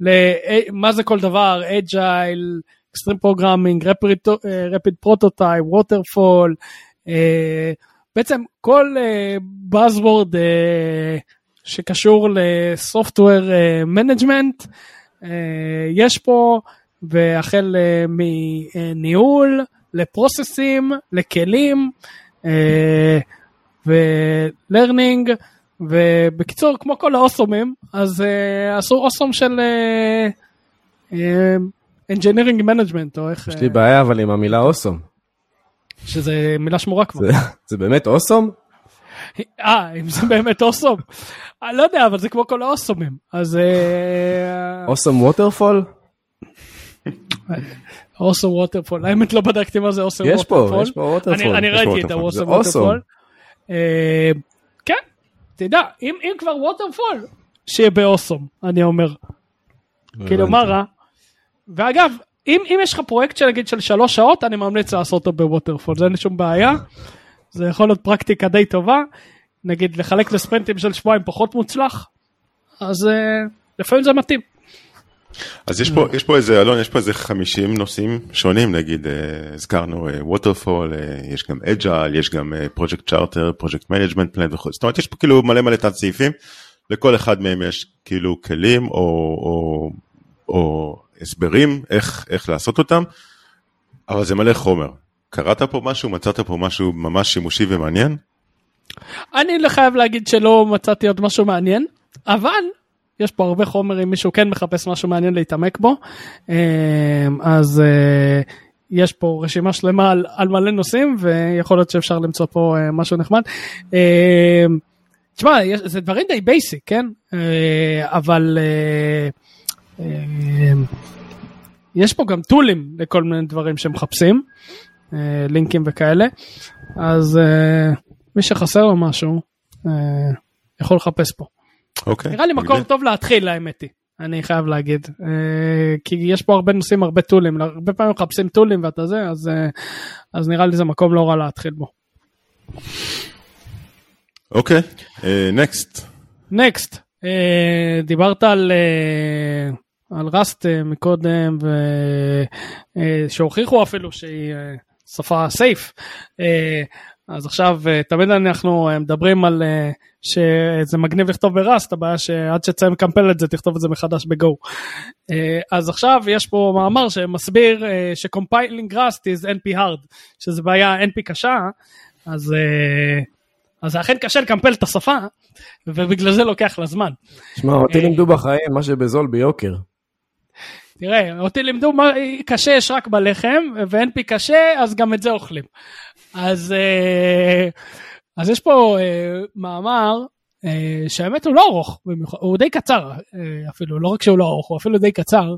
למה זה כל דבר, agile, extreme programming, rapid prototype, waterfall, בעצם כל Buzzword שקשור ל software management יש פה, והחל מניהול, ל process ים, לכלים, ו learning, ובקיצור, כמו כל ה awesome ים, אז אה, עשו awesome של אנג'ינירינג אה, מנג'מנט, או איך... יש לי uh, בעיה אבל עם המילה awesome. שזה מילה שמורה כבר. זה, זה באמת awesome? אה, אם זה באמת awesome? אני לא יודע, אבל זה כמו כל ה awesome ים, אז... awesome waterfall? awesome waterfall, האמת לא בדקתי מה זה awesome waterfall. יש פה, יש פה waterfall. אני ראיתי את ה awesome waterfall. תדע, אם, אם כבר waterfall, שיהיה ב awesome, אני אומר. כאילו, מה רע? ואגב, אם, אם יש לך פרויקט שנגיד של שלוש שעות, אני ממליץ לעשות אותו ב waterfall, זה אין לי שום בעיה. זה יכול להיות פרקטיקה די טובה. נגיד לחלק לספרינטים של שבועיים פחות מוצלח, אז אה, לפעמים זה מתאים. אז יש פה, יש פה איזה, אלון, יש פה איזה 50 נושאים שונים, נגיד, אה, הזכרנו waterfall, אה, אה, יש גם agile, יש גם project charter, project management plan וכו', זאת אומרת, יש פה כאילו מלא מלא תת סעיפים, לכל אחד מהם יש כאילו כלים או, או, או הסברים איך, איך לעשות אותם, אבל זה מלא חומר. קראת פה משהו, מצאת פה משהו ממש שימושי ומעניין? אני לא חייב להגיד שלא מצאתי עוד משהו מעניין, אבל יש פה הרבה חומר אם מישהו כן מחפש משהו מעניין להתעמק בו. אמ, אז אה, יש פה רשימה שלמה על, על מלא נושאים ויכול להיות שאפשר למצוא פה אה, משהו נחמד. אמ, תשמע, זה דברים די basic, כן? אה, אבל אמ, יש פה גם tool ים לכל מיני דברים שמחפשים, לינקים וכאלה, אז מי שחסר לו משהו, יכול לחפש פה. אוקיי. נראה לי מקום טוב להתחיל האמת היא. אני חייב להגיד אה, כי יש פה הרבה נושאים הרבה tool ים הרבה פעמים מחפשים tool ים ואתה זה אז אה, אז נראה לי זה מקום לא רע להתחיל בו. אוקיי נקסט. נקסט דיברת על uh, על ראסט uh, מקודם ושהוכיחו uh, אפילו שהיא uh, שפה סייף uh, אז עכשיו תמיד אנחנו מדברים על שזה מגניב לכתוב בראסט, הבעיה שעד שתסיים לקמפל את זה, תכתוב את זה מחדש בגו. אה, אז עכשיו יש פה מאמר שמסביר אה, ש-compiling ראסט is NP hard, שזה בעיה NP קשה, אז, אה, אז זה אכן קשה לקמפל את השפה, ובגלל זה לוקח לה זמן. שמע, אותי לימדו בחיים מה שבזול ביוקר. תראה, אותי לימדו מה קשה יש רק בלחם, ו-NP קשה, אז גם את זה אוכלים. אז... אז יש פה אה, מאמר אה, שהאמת הוא לא ארוך, הוא די קצר אה, אפילו, לא רק שהוא לא ארוך, הוא אפילו די קצר,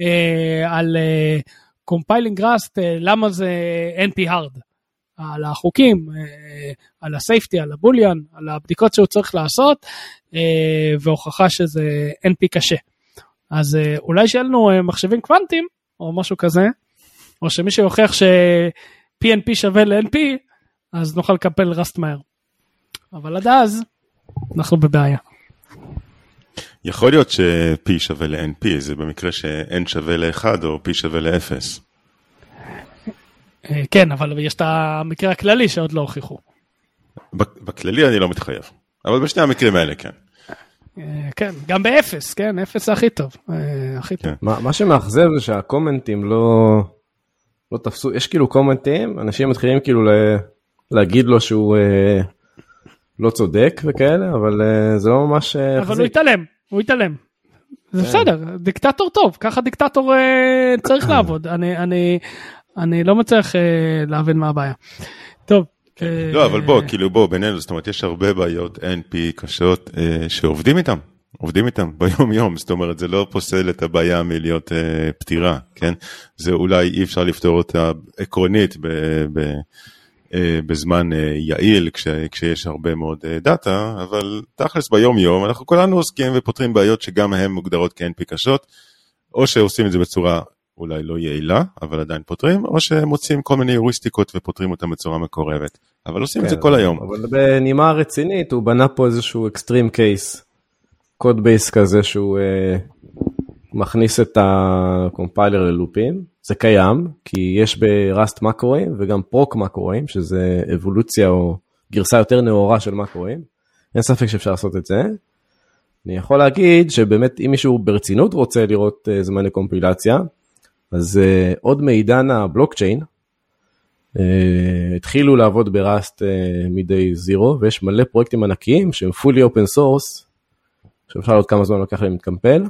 אה, על אה, rust, אה, למה זה NP hard, על החוקים, אה, על הסייפטי, על הבוליאן, על הבדיקות שהוא צריך לעשות, אה, והוכחה שזה NP קשה. אז אה, אולי שיהיה לנו אה, מחשבים קוונטיים או משהו כזה, או שמישהו יוכיח ש-PNP שווה ל-NP, אז נוכל לקפל ראסט מהר. אבל עד אז, אנחנו בבעיה. יכול להיות ש-P שווה ל-NP, זה במקרה ש-N שווה ל-1 או P שווה ל-0. אה, כן, אבל יש את המקרה הכללי שעוד לא הוכיחו. בכללי אני לא מתחייב, אבל בשני המקרים האלה כן. אה, כן, גם באפס, כן, אפס זה הכי טוב, אה, הכי טוב. כן. מה, מה שמאכזב זה שהקומנטים לא, לא תפסו, יש כאילו קומנטים, אנשים מתחילים כאילו ל, להגיד לו שהוא אה, לא צודק וכאלה, אבל אה, זה לא ממש אה, אבל הוא התעלם, הוא התעלם. זה בסדר, דיקטטור טוב, ככה דיקטטור אה, צריך לעבוד. אני, אני, אני לא מצליח אה, להבין מה הבעיה. טוב. אה, לא, אבל בוא, כאילו בוא, בינינו, זאת אומרת, יש הרבה בעיות NP קשות אה, שעובדים איתם, עובדים איתם ביום יום, זאת אומרת, זה לא פוסל את הבעיה מלהיות אה, פתירה, כן? זה אולי אי אפשר לפתור אותה עקרונית ב, ב, אה, בזמן אה, יעיל, כש, כשיש הרבה מאוד אה, דאטה, אבל תכלס ביום יום, אנחנו כולנו עוסקים ופותרים בעיות שגם הן מוגדרות כ-NP קשות, או שעושים את זה בצורה אולי לא יעילה, אבל עדיין פותרים, או שמוצאים כל מיני יוריסטיקות ופותרים אותם בצורה מקורבת. אבל עושים את זה כל היום. אבל בנימה רצינית הוא בנה פה איזשהו extreme case, code base כזה שהוא אה, מכניס את ה compiler ל loop ים, זה קיים, כי יש ב Rust מקרואים וגם proc מקרואים, שזה אבולוציה או גרסה יותר נאורה של מקרואים, אין ספק שאפשר לעשות את זה. אני יכול להגיד שבאמת אם מישהו ברצינות רוצה לראות אה, זמני קומפילציה, אז uh, עוד מעידן הבלוקצ'יין, uh, התחילו לעבוד בראסט uh, מדי זירו, ויש מלא פרויקטים ענקיים שהם fully open source, שאפשר לראות כמה זמן לוקח להם להתקמפל,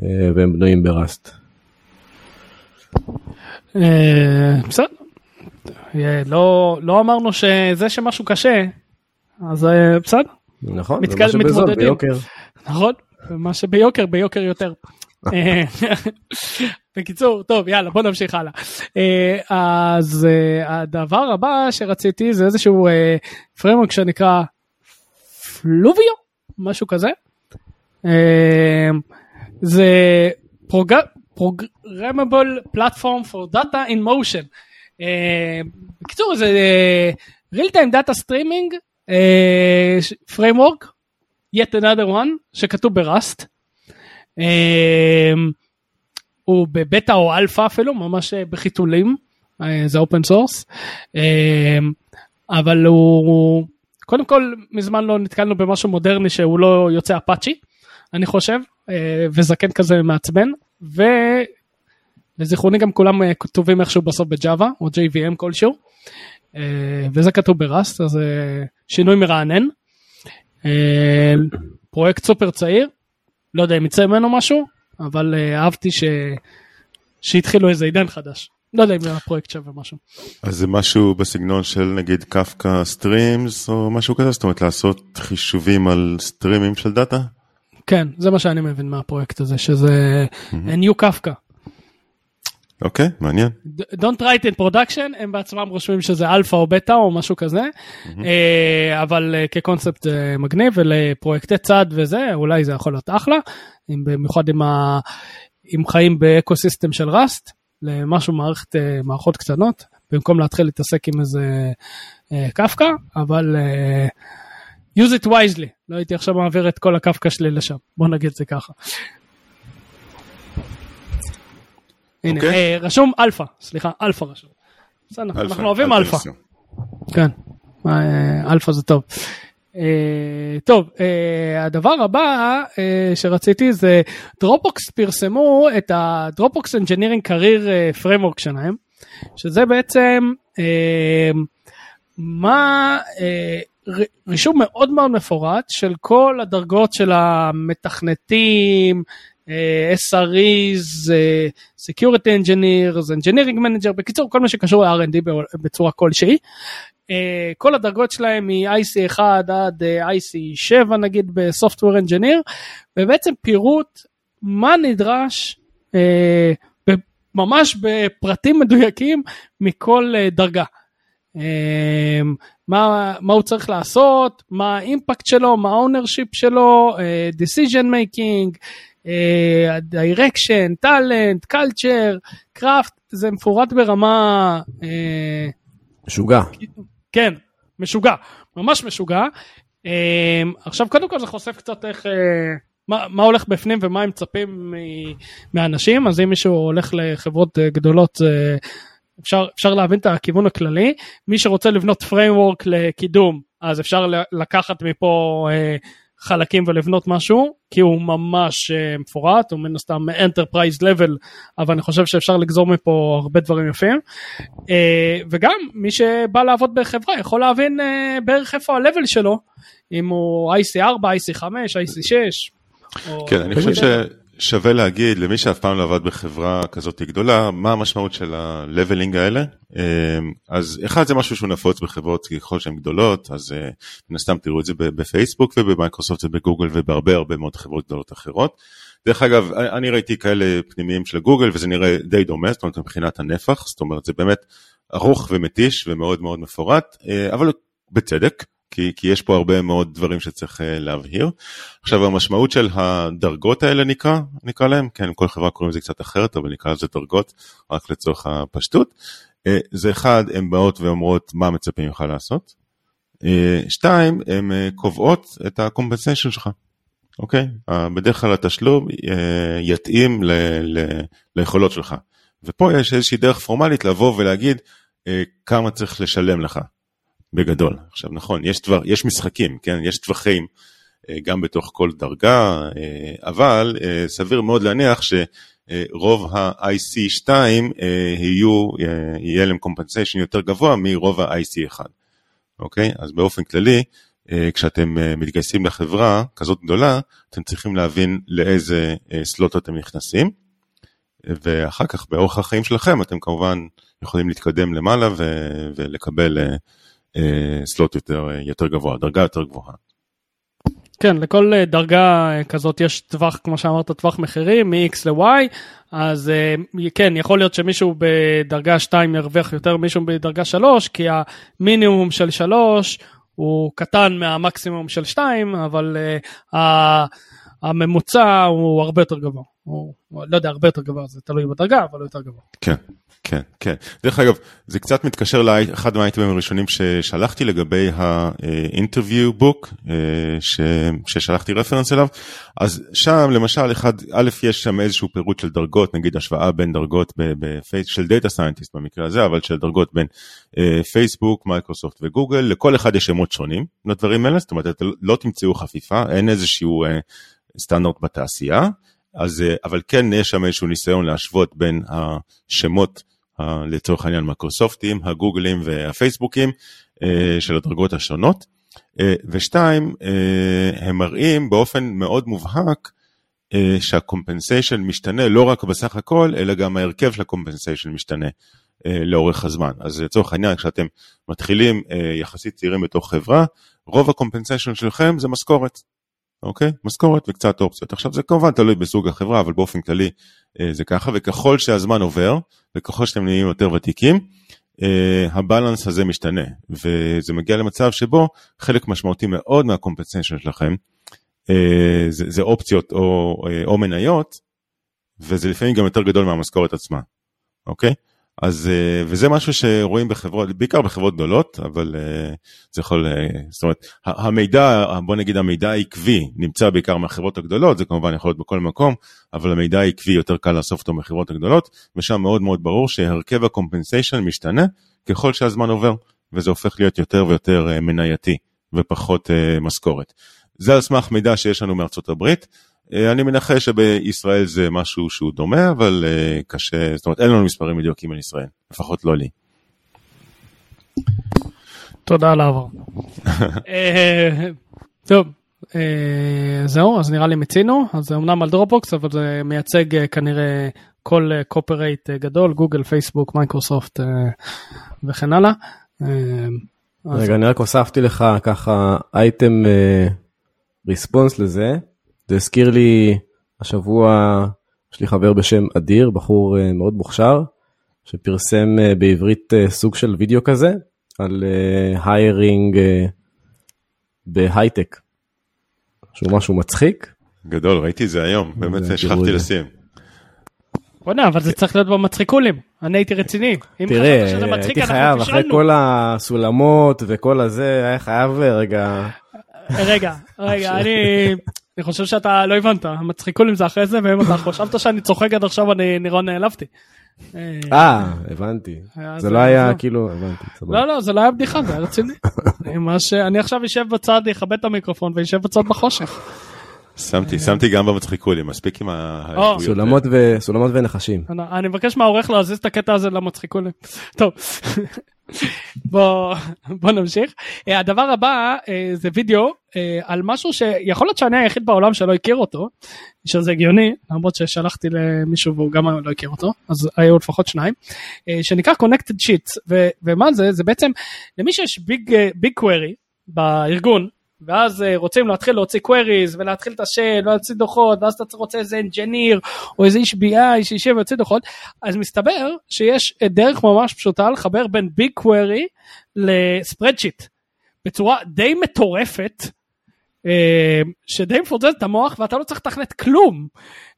uh, והם בנויים בראסט. אה, בסדר. אה, לא לא אמרנו שזה שמשהו קשה, אז אה, בסדר, נכון, מתקל- זה מה שבזול. ביוקר. נכון? מה שביוקר, ביוקר יותר. אה, בקיצור, טוב, יאללה, בוא נמשיך הלאה. אה, אז אה, הדבר הבא שרציתי זה איזשהו פרמורק שנקרא פלוביו, משהו כזה. אה, זה Platform for Data in Motion. אה, בקיצור, זה אה, real time data streaming אה, framework, yet another one, שכתוב ב-Rust. אה, הוא בבטא או אלפא אפילו, ממש אה, בחיתולים, אה, זה open source. אבל הוא, קודם כל, מזמן לא נתקלנו במשהו מודרני שהוא לא יוצא אפאצ'י, אני חושב, אה, וזקן כזה מעצבן, ו... לזיכרוני גם כולם כתובים איכשהו בסוף ב-Java או JVM כלשהו, וזה כתוב ב-Rust, אז שינוי מרענן. פרויקט סופר צעיר, לא יודע אם יצא ממנו משהו, אבל אה, אהבתי ש... שהתחילו איזה עידן חדש. לא יודע אם הפרויקט שווה משהו. אז זה משהו בסגנון של נגיד Kafka Streams או משהו כזה, זאת אומרת לעשות חישובים על streamים של data? כן, זה מה שאני מבין מהפרויקט הזה, שזה a new Kafka. אוקיי, מעניין. Don't run it in production, הם בעצמם רושמים שזה אלפא או בטא או משהו כזה, אה, אבל אה, כקונספט זה מגניב ולפרויקטי צד וזה, אולי זה יכול להיות אחלה, אם במיוחד. אם חיים באקו סיסטם של Rust, למשהו מערכת, אה, מערכות קטנות, במקום להתחיל להתעסק עם איזה אה, קפקא, אבל אה, use it wisely, לא הייתי עכשיו מעביר את כל ה-Kafka שלי לשם, בוא נגיד את זה ככה. הנה, אוקיי. אה, רשום אלפא, סליחה, אלפא רשום. בסדר, אנחנו אוהבים אל אלפא. כן, אה, אלפא זה טוב. אה, טוב, הדבר הבא שרציתי זה Dropbox פרסמו את ה-Dropbox Career אה, Framework שלהם, שזה בעצם מה, רישום מאוד מאוד מפורט של כל הדרגות של המתכנתים, SREs, אה, Security Engineers, Engineering Manager, בקיצור כל מה שקשור ל-R&D בצורה כלשהי. אה, כל הדרגות שלהם מ-IC1 עד אה, IC7 נגיד בסופטוור אנג'יניר, ובעצם פירוט מה נדרש אה, ב- ממש בפרטים מדויקים מכל אה, דרגה. אה, מה, מה הוא צריך לעשות, מה ה-impact שלו, מה ה-ownership שלו, אה, decision making, direction, talent, culture, craft, זה מפורט ברמה... אה, משוגע. כן, משוגע, ממש משוגע. אה, עכשיו קודם כל זה חושף קצת איך, אה, מה, מה הולך בפנים ומה הם מצפים מאנשים, אז אם מישהו הולך לחברות גדולות אפשר, אפשר להבין את הכיוון הכללי. מי שרוצה לבנות framework לקידום, אז אפשר לקחת מפה חלקים ולבנות משהו, כי הוא ממש uh, מפורט, הוא מן הסתם enterprise level, אבל אני חושב שאפשר לגזור מפה הרבה דברים יפים. Uh, וגם מי שבא לעבוד בחברה יכול להבין uh, בערך איפה ה-level שלו, אם הוא IC4, IC5, IC6. כן, אני חושב ש... שווה להגיד למי שאף פעם לא עבד בחברה כזאת גדולה, מה המשמעות של ה-leveling האלה. אמ, אז אחד זה משהו שהוא נפוץ בחברות ככל שהן גדולות, אז אה, מן הסתם תראו את זה בפייסבוק ובמייקרוסופט ובגוגל ובהרבה הרבה מאוד חברות גדולות אחרות. דרך אגב, אני ראיתי כאלה פנימיים של גוגל וזה נראה די דומה, זאת אומרת מבחינת הנפח, זאת אומרת זה באמת ארוך ומתיש ומאוד מאוד מפורט, אה, אבל בצדק. כי, כי יש פה הרבה מאוד דברים שצריך uh, להבהיר. עכשיו המשמעות של הדרגות האלה נקרא, נקרא להם, כן, כל חברה קוראים לזה קצת אחרת, אבל נקרא לזה דרגות, רק לצורך הפשטות. Uh, זה אחד, הן באות ואומרות מה מצפים ממך לעשות. Uh, שתיים, הן קובעות את הקומפנסיישן שלך. אוקיי? בדרך כלל התשלום יתאים ל, ל, ליכולות שלך. ופה יש איזושהי דרך פורמלית לבוא ולהגיד כמה צריך לשלם לך. בגדול. עכשיו נכון, יש, דבר, יש משחקים, כן, יש טווחים אה, גם בתוך כל דרגה, אה, אבל אה, סביר מאוד להניח שרוב ה-IC2 יהיו, יהיה להם compensation יותר גבוה מרוב ה-IC1. אוקיי? אז באופן כללי, כשאתם מתגייסים לחברה כזאת גדולה, אתם צריכים להבין לאיזה סלוט אתם נכנסים, ואחר כך באורח החיים שלכם אתם כמובן יכולים להתקדם למעלה ולקבל אה, סלוט יותר, אה, יותר גבוה, דרגה יותר גבוהה. כן, לכל אה, דרגה כזאת יש טווח, כמו שאמרת, טווח מחירים מ-X ל-Y, אז כן, יכול להיות שמישהו בדרגה 2 ירוויח יותר מישהו בדרגה 3, כי המינימום של 3 הוא קטן מהמקסימום של 2, אבל uh, הממוצע הוא הרבה יותר גבוה. הוא, לא יודע, הרבה יותר גבוה, זה תלוי בדרגה, אבל הוא יותר גבוה. כן. כן, כן. דרך אגב, זה קצת מתקשר לאחד מהאייטמים הראשונים ששלחתי לגבי book, אה, ששלחתי reference אליו. אז שם למשל, אחד, א', יש שם איזשהו פירוט של דרגות, נגיד השוואה בין דרגות בפייס, של data scientist במקרה הזה, אבל של דרגות בין פייסבוק, אה, מייקרוסופט וגוגל, לכל אחד יש שמות שונים לדברים האלה, זאת אומרת, לא תמצאו חפיפה, אין איזשהו אה, סטנדרט בתעשייה. אז, אבל כן יש שם איזשהו ניסיון להשוות בין השמות לצורך העניין המייקרוסופטים, הגוגלים והפייסבוקים אה, של הדרגות השונות. אה, ושתיים, אה, הם מראים באופן מאוד מובהק שה-compensation משתנה לא רק בסך הכל, אלא גם ההרכב של ה-compensation משתנה לאורך הזמן. אז לצורך העניין, כשאתם מתחילים יחסית צעירים בתוך חברה, רוב ה-compensation שלכם זה משכורת. אוקיי? משכורת וקצת אופציות. עכשיו זה כמובן תלוי בסוג החברה, אבל באופן כללי אה, זה ככה, וככל שהזמן עובר, וככל שאתם נהיים יותר ותיקים, אה, ה-balance הזה משתנה, וזה מגיע למצב שבו חלק משמעותי מאוד מה-compensation שלכם אה, זה, זה אופציות או, או מניות, וזה לפעמים גם יותר גדול מהמשכורת עצמה, אוקיי? אז, אה, וזה משהו שרואים בחברות, בעיקר בחברות גדולות, אבל אה, זה יכול, אה, זאת אומרת, המידע, בוא נגיד המידע העקבי נמצא בעיקר מהחברות הגדולות, זה כמובן יכול להיות בכל מקום, אבל המידע העקבי יותר קל לאסוף אותו מהחברות הגדולות, ושם מאוד מאוד ברור שהרכב הקומפנסיישן משתנה ככל שהזמן עובר, וזה הופך להיות יותר ויותר מנייתי ופחות משכורת. זה על סמך מידע שיש לנו מארצות הברית. אה, אני מנחש שבישראל זה משהו שהוא דומה, אבל אה, קשה, זאת אומרת אין לנו מספרים מדויקים על ישראל, לפחות לא לי. תודה על העבר. אה, טוב, זהו, אז נראה לי מיצינו, אז זה אמנם על Dropbox, אבל זה מייצג כנראה כל corporate גדול, גוגל, פייסבוק, מייקרוסופט וכן הלאה. רגע, אני רק הוספתי לך ככה אייטם ריספונס לזה. זה הזכיר לי השבוע, יש לי חבר בשם אדיר, בחור אה, מאוד מוכשר, שפרסם אה, בעברית אה, סוג של וידאו כזה, על היירינג בהייטק, שהוא משהו מצחיק. גדול, ראיתי את זה היום, באמת שכחתי. לשים. בוא'נה, אבל זה צריך להיות במצחיקולים. אני הייתי רציני. תראה, הייתי חייב, אחרי. כל הסולמות וכל הזה, היה חייב רגע... רגע, רגע, אני... אני חושב שאתה לא הבנת, המצחיקולים זה אחרי זה, ואם אתה חשבת שאני צוחק עד עכשיו, אני נראה נעלבתי. אה, אה, הבנתי. זה זה- לא היה. כאילו, הבנתי. סבבה. לא, לא, זה לא היה בדיחה, זה היה רציני. אני עכשיו אשב בצד, אכבד את המיקרופון ואשב בצד בחושך. שמתי, שמתי גם במצחיקולים, מספיק עם ה... או. סולמות ונחשים. אני- אני מבקש מהעורך להזיז את הקטע הזה למצחיקולים. טוב, בוא בוא נמשיך. אה, הדבר הבא אה, זה וידאו אה, על משהו שיכול להיות שאני היחיד בעולם שלא הכיר אותו, שזה הגיוני, למרות ששלחתי למישהו והוא גם לא הכיר אותו, אז היו לפחות שניים, אה, שנקרא Connected Sheets, ו- ומה זה? זה בעצם למי שיש Big BigQuery בארגון, ואז אה, רוצים להתחיל להוציא queries ולהתחיל את השל ולהוציא דוחות ואז אתה רוצה איזה engineer או איזה איש BI שישב ויוציא דוחות אז מסתבר שיש אה, דרך ממש פשוטה לחבר בין ביג קווירי לספרדשיט בצורה די מטורפת שדי מפוצץ את המוח ואתה לא צריך לתכנת כלום.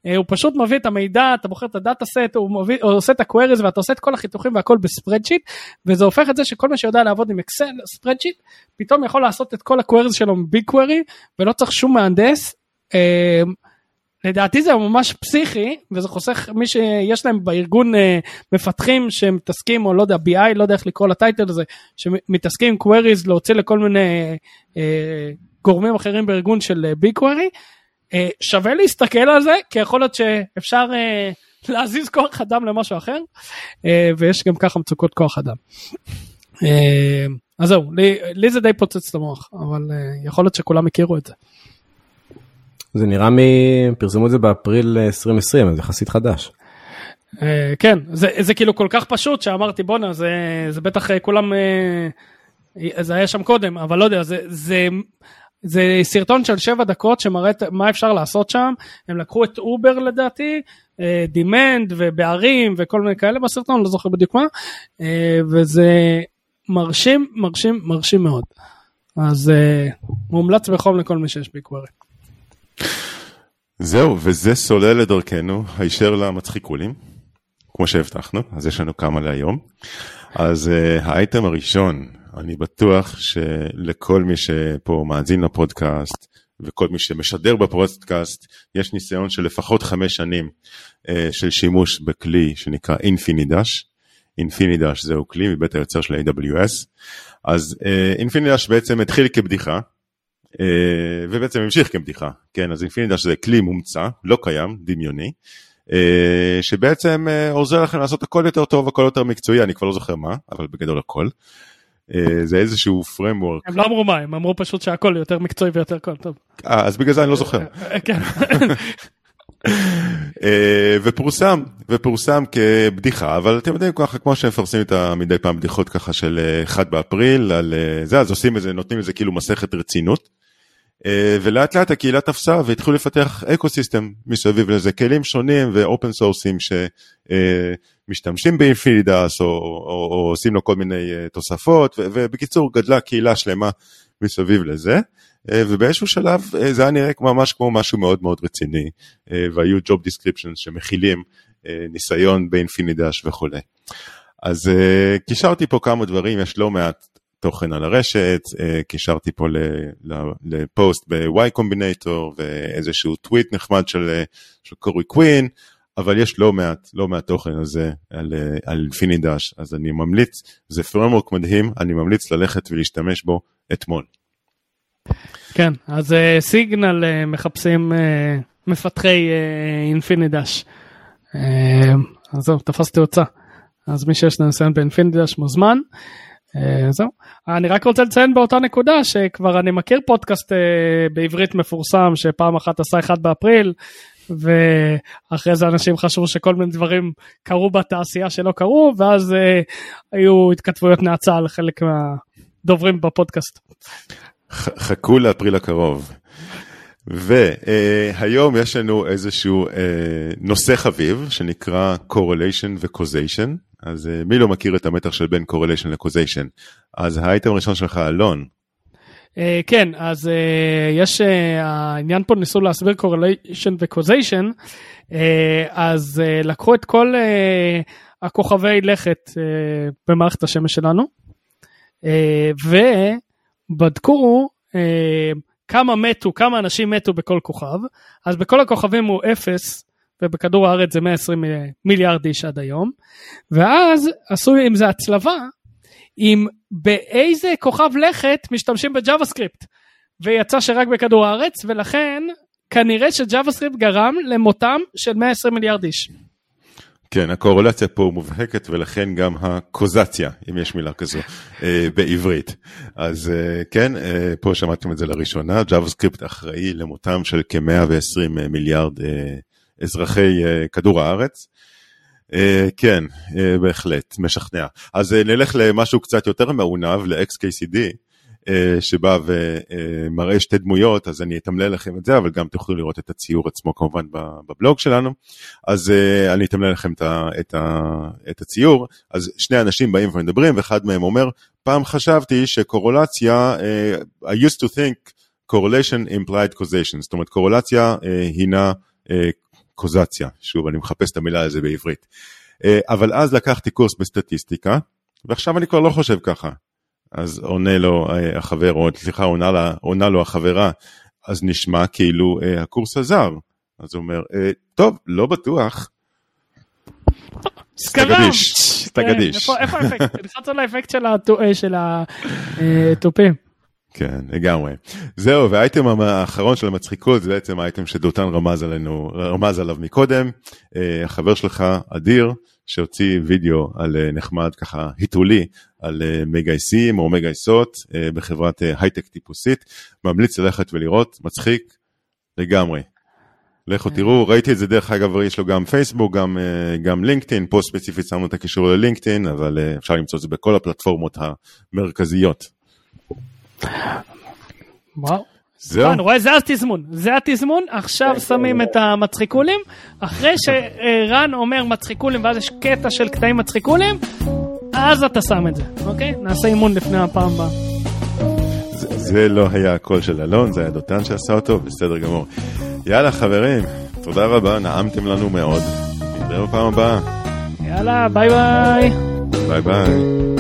אה, הוא פשוט מביא את המידע, אתה בוחר את הדאטה סט, הוא, מביא, הוא עושה את הקוויריז ואתה עושה את כל החיתוכים והכל ב-spreadsheet וזה הופך את זה שכל מי שיודע לעבוד עם אקסל spreadsheet פתאום יכול לעשות את כל הקוויריז שלו מביג קווירי ולא צריך שום מהנדס. אה, לדעתי זה ממש פסיכי וזה חוסך מי שיש להם בארגון אה, מפתחים שמתעסקים או לא יודע BI לא יודע איך לקרוא לטייטל הזה שמתעסקים עם queries להוציא לכל מיני אה, גורמים אחרים בארגון של ביג קווירי. אה, שווה להסתכל על זה כי יכול להיות שאפשר אה, להזיז כוח אדם למשהו אחר אה, ויש גם ככה מצוקות כוח אדם. אה, אז זהו לי, לי זה די פוצץ את המוח אבל אה, יכול להיות שכולם הכירו את זה. זה נראה מ... פרסמו את זה באפריל 2020, אז יחסית חדש. אה, כן זה, זה כאילו כל כך פשוט שאמרתי בואנה זה, זה בטח אה, כולם אה, זה היה שם קודם אבל לא יודע זה זה. זה סרטון של שבע דקות שמראה מה אפשר לעשות שם הם לקחו את Uber לדעתי demand ובערים וכל מיני כאלה בסרטון לא זוכר בדיוק מה אה, וזה מרשים מרשים מרשים מאוד אז אה, מומלץ בחום לכל מי שיש ביקוורי. זהו, וזה סולל לדרכנו הישר למצחיקולים, כמו שהבטחנו, אז יש לנו כמה להיום. אז האייטם הראשון, אני בטוח שלכל מי שפה מאזין לפודקאסט, וכל מי שמשדר בפודקאסט, יש ניסיון של לפחות חמש שנים uh, של שימוש בכלי שנקרא אינפינידש. אינפינידש זהו כלי מבית היוצר של AWS. אז אינפינידש בעצם התחיל כבדיחה, אה, ובעצם המשיך כבדיחה, כן, אז אינפינידש זה כלי מומצא, לא קיים, דמיוני, אה, שבעצם אה, עוזר לכם לעשות הכל יותר טוב, הכל יותר מקצועי, אני כבר לא זוכר מה, אבל בגדול הכל. אה, זה איזשהו framework, הם לא אמרו מה הם אמרו פשוט שהכל יותר מקצועי ויותר כל טוב. אה, אז בגלל זה אני לא זוכר. אה, כן. אה, ופורסם, ופורסם כבדיחה, אבל אתם יודעים ככה, כמו שמפרסמים את ה- מדי פעם בדיחות ככה של אה, 1 באפריל, על אה, זה, אז עושים איזה, נותנים איזה כאילו מסכת רצינות. אה, ולאט לאט הקהילה תפסה והתחילו לפתח ecosystem מסביב לזה, כלים שונים ו open source ים שמשתמשים באינפינידס או, או, או עושים לו כל מיני אה, תוספות, ו- ובקיצור גדלה קהילה שלמה מסביב לזה. אה, ובאיזשהו שלב אה, זה היה נראה ממש כמו משהו מאוד מאוד רציני והיו job descriptions שמכילים ניסיון באינפינידש וכולי. אז קישרתי פה כמה דברים, יש לא מעט תוכן על הרשת, קישרתי פה לפוסט ב-Y Combinator ואיזשהו טוויט נחמד של, של קורי קווין, אבל יש לא מעט, לא מעט תוכן על זה, על, אה, על אינפינידש, אז אני ממליץ, זה פרמורק מדהים, אני ממליץ ללכת ולהשתמש בו אתמול. כן אז אה, סיגנל אה, מחפשים אה, מפתחי אינפינידש. אה, אז זהו תפסתי הוצאה. אז מי שיש לו ניסיון באינפינידש מוזמן. זהו. אני רק רוצה לציין באותה נקודה שכבר אני מכיר פודקאסט בעברית מפורסם שפעם אחת עשה אחד באפריל ואחרי זה אנשים חשבו שכל מיני דברים קרו בתעשייה שלא קרו ואז אה, היו התכתבויות נאצה על חלק מהדוברים בפודקאסט. חכו לאפריל הקרוב. והיום יש לנו איזשהו אה, נושא חביב שנקרא correlation ו-causation. אז אה, מי לא מכיר את המתח של בין correlation ל-causation? אז האייטם הראשון שלך, אלון, אה, כן, אז אה, יש, אה, העניין פה ניסו להסביר correlation ו-causation, אז אה, לקחו את כל אה, הכוכבי לכת אה, במערכת השמש שלנו, אה, ובדקו אה, כמה מתו, כמה אנשים מתו בכל כוכב, אז בכל הכוכבים הוא אפס, ובכדור הארץ זה 120 מיליארד איש עד היום, ואז עשו עם זה הצלבה, עם באיזה כוכב לכת משתמשים בג'אווה סקריפט. ויצא שרק בכדור הארץ, ולכן כנראה שג'אווה סקריפט גרם למותם של 120 מיליארד איש. כן, הקורולציה פה מובהקת ולכן גם הקוזציה, אם יש מילה כזו, אה, בעברית. אז אה, כן, אה, פה שמעתם את זה לראשונה, JavaScript אחראי למותם של כ-120 מיליארד אזרחי כדור הארץ. כן, בהחלט, משכנע. אז נלך למשהו קצת יותר מעונב, ל-XKCD. אה, שבא ומראה שתי דמויות, אז אני אתמלל לכם את זה, אבל גם תוכלו לראות את הציור עצמו כמובן בבלוג שלנו. אז אה, אני אתמלל לכם את, את, את הציור. אז שני אנשים באים ומדברים, ואחד מהם אומר, פעם חשבתי שקורולציה, I used to think correlation implied causation, זאת אומרת קורולציה הינה קוזציה, שוב אני מחפש את המילה הזו בעברית. Uh, אבל אז לקחתי קורס בסטטיסטיקה, ועכשיו אני כבר לא חושב ככה. אז עונה לו אה, החבר, או סליחה, עונה, לה, עונה לו החברה, אז נשמע כאילו אה, הקורס עזר. אז הוא אומר, אה, טוב, לא בטוח. סקרש. תגדיש. איפה האפקט? על האפקט של התופים. כן, לגמרי. זהו, והאייטם האחרון של המצחיקות זה בעצם האייטם שדותן רמז עלינו, רמז עליו מקודם. החבר שלך, אדיר, שהוציא וידאו על אה, נחמד ככה היתולי על אה, מגייסים או מגייסות אה, בחברת הייטק טיפוסית, ממליץ ללכת ולראות, מצחיק לגמרי. לכו תראו, ראיתי את זה דרך אגב, יש לו גם פייסבוק, גם, גם לינקדאין, פה ספציפית שמנו את הקישור ללינקדאין, אבל אפשר למצוא את זה בכל הפלטפורמות המרכזיות. וואו. זהו. אני רואה, זה התזמון, זה התזמון, עכשיו שמים את המצחיקולים, אחרי שרן אומר מצחיקולים ואז יש קטע של קטעים מצחיקולים, אז אתה שם את זה, אוקיי? נעשה אימון לפני הפעם הבאה. זה, זה לא היה הקול של אלון, זה היה דותן שעשה אותו, בסדר גמור. יאללה חברים, תודה רבה, נעמתם לנו מאוד. נתראה בפעם הבאה. יאללה, ביי ביי. ביי ביי.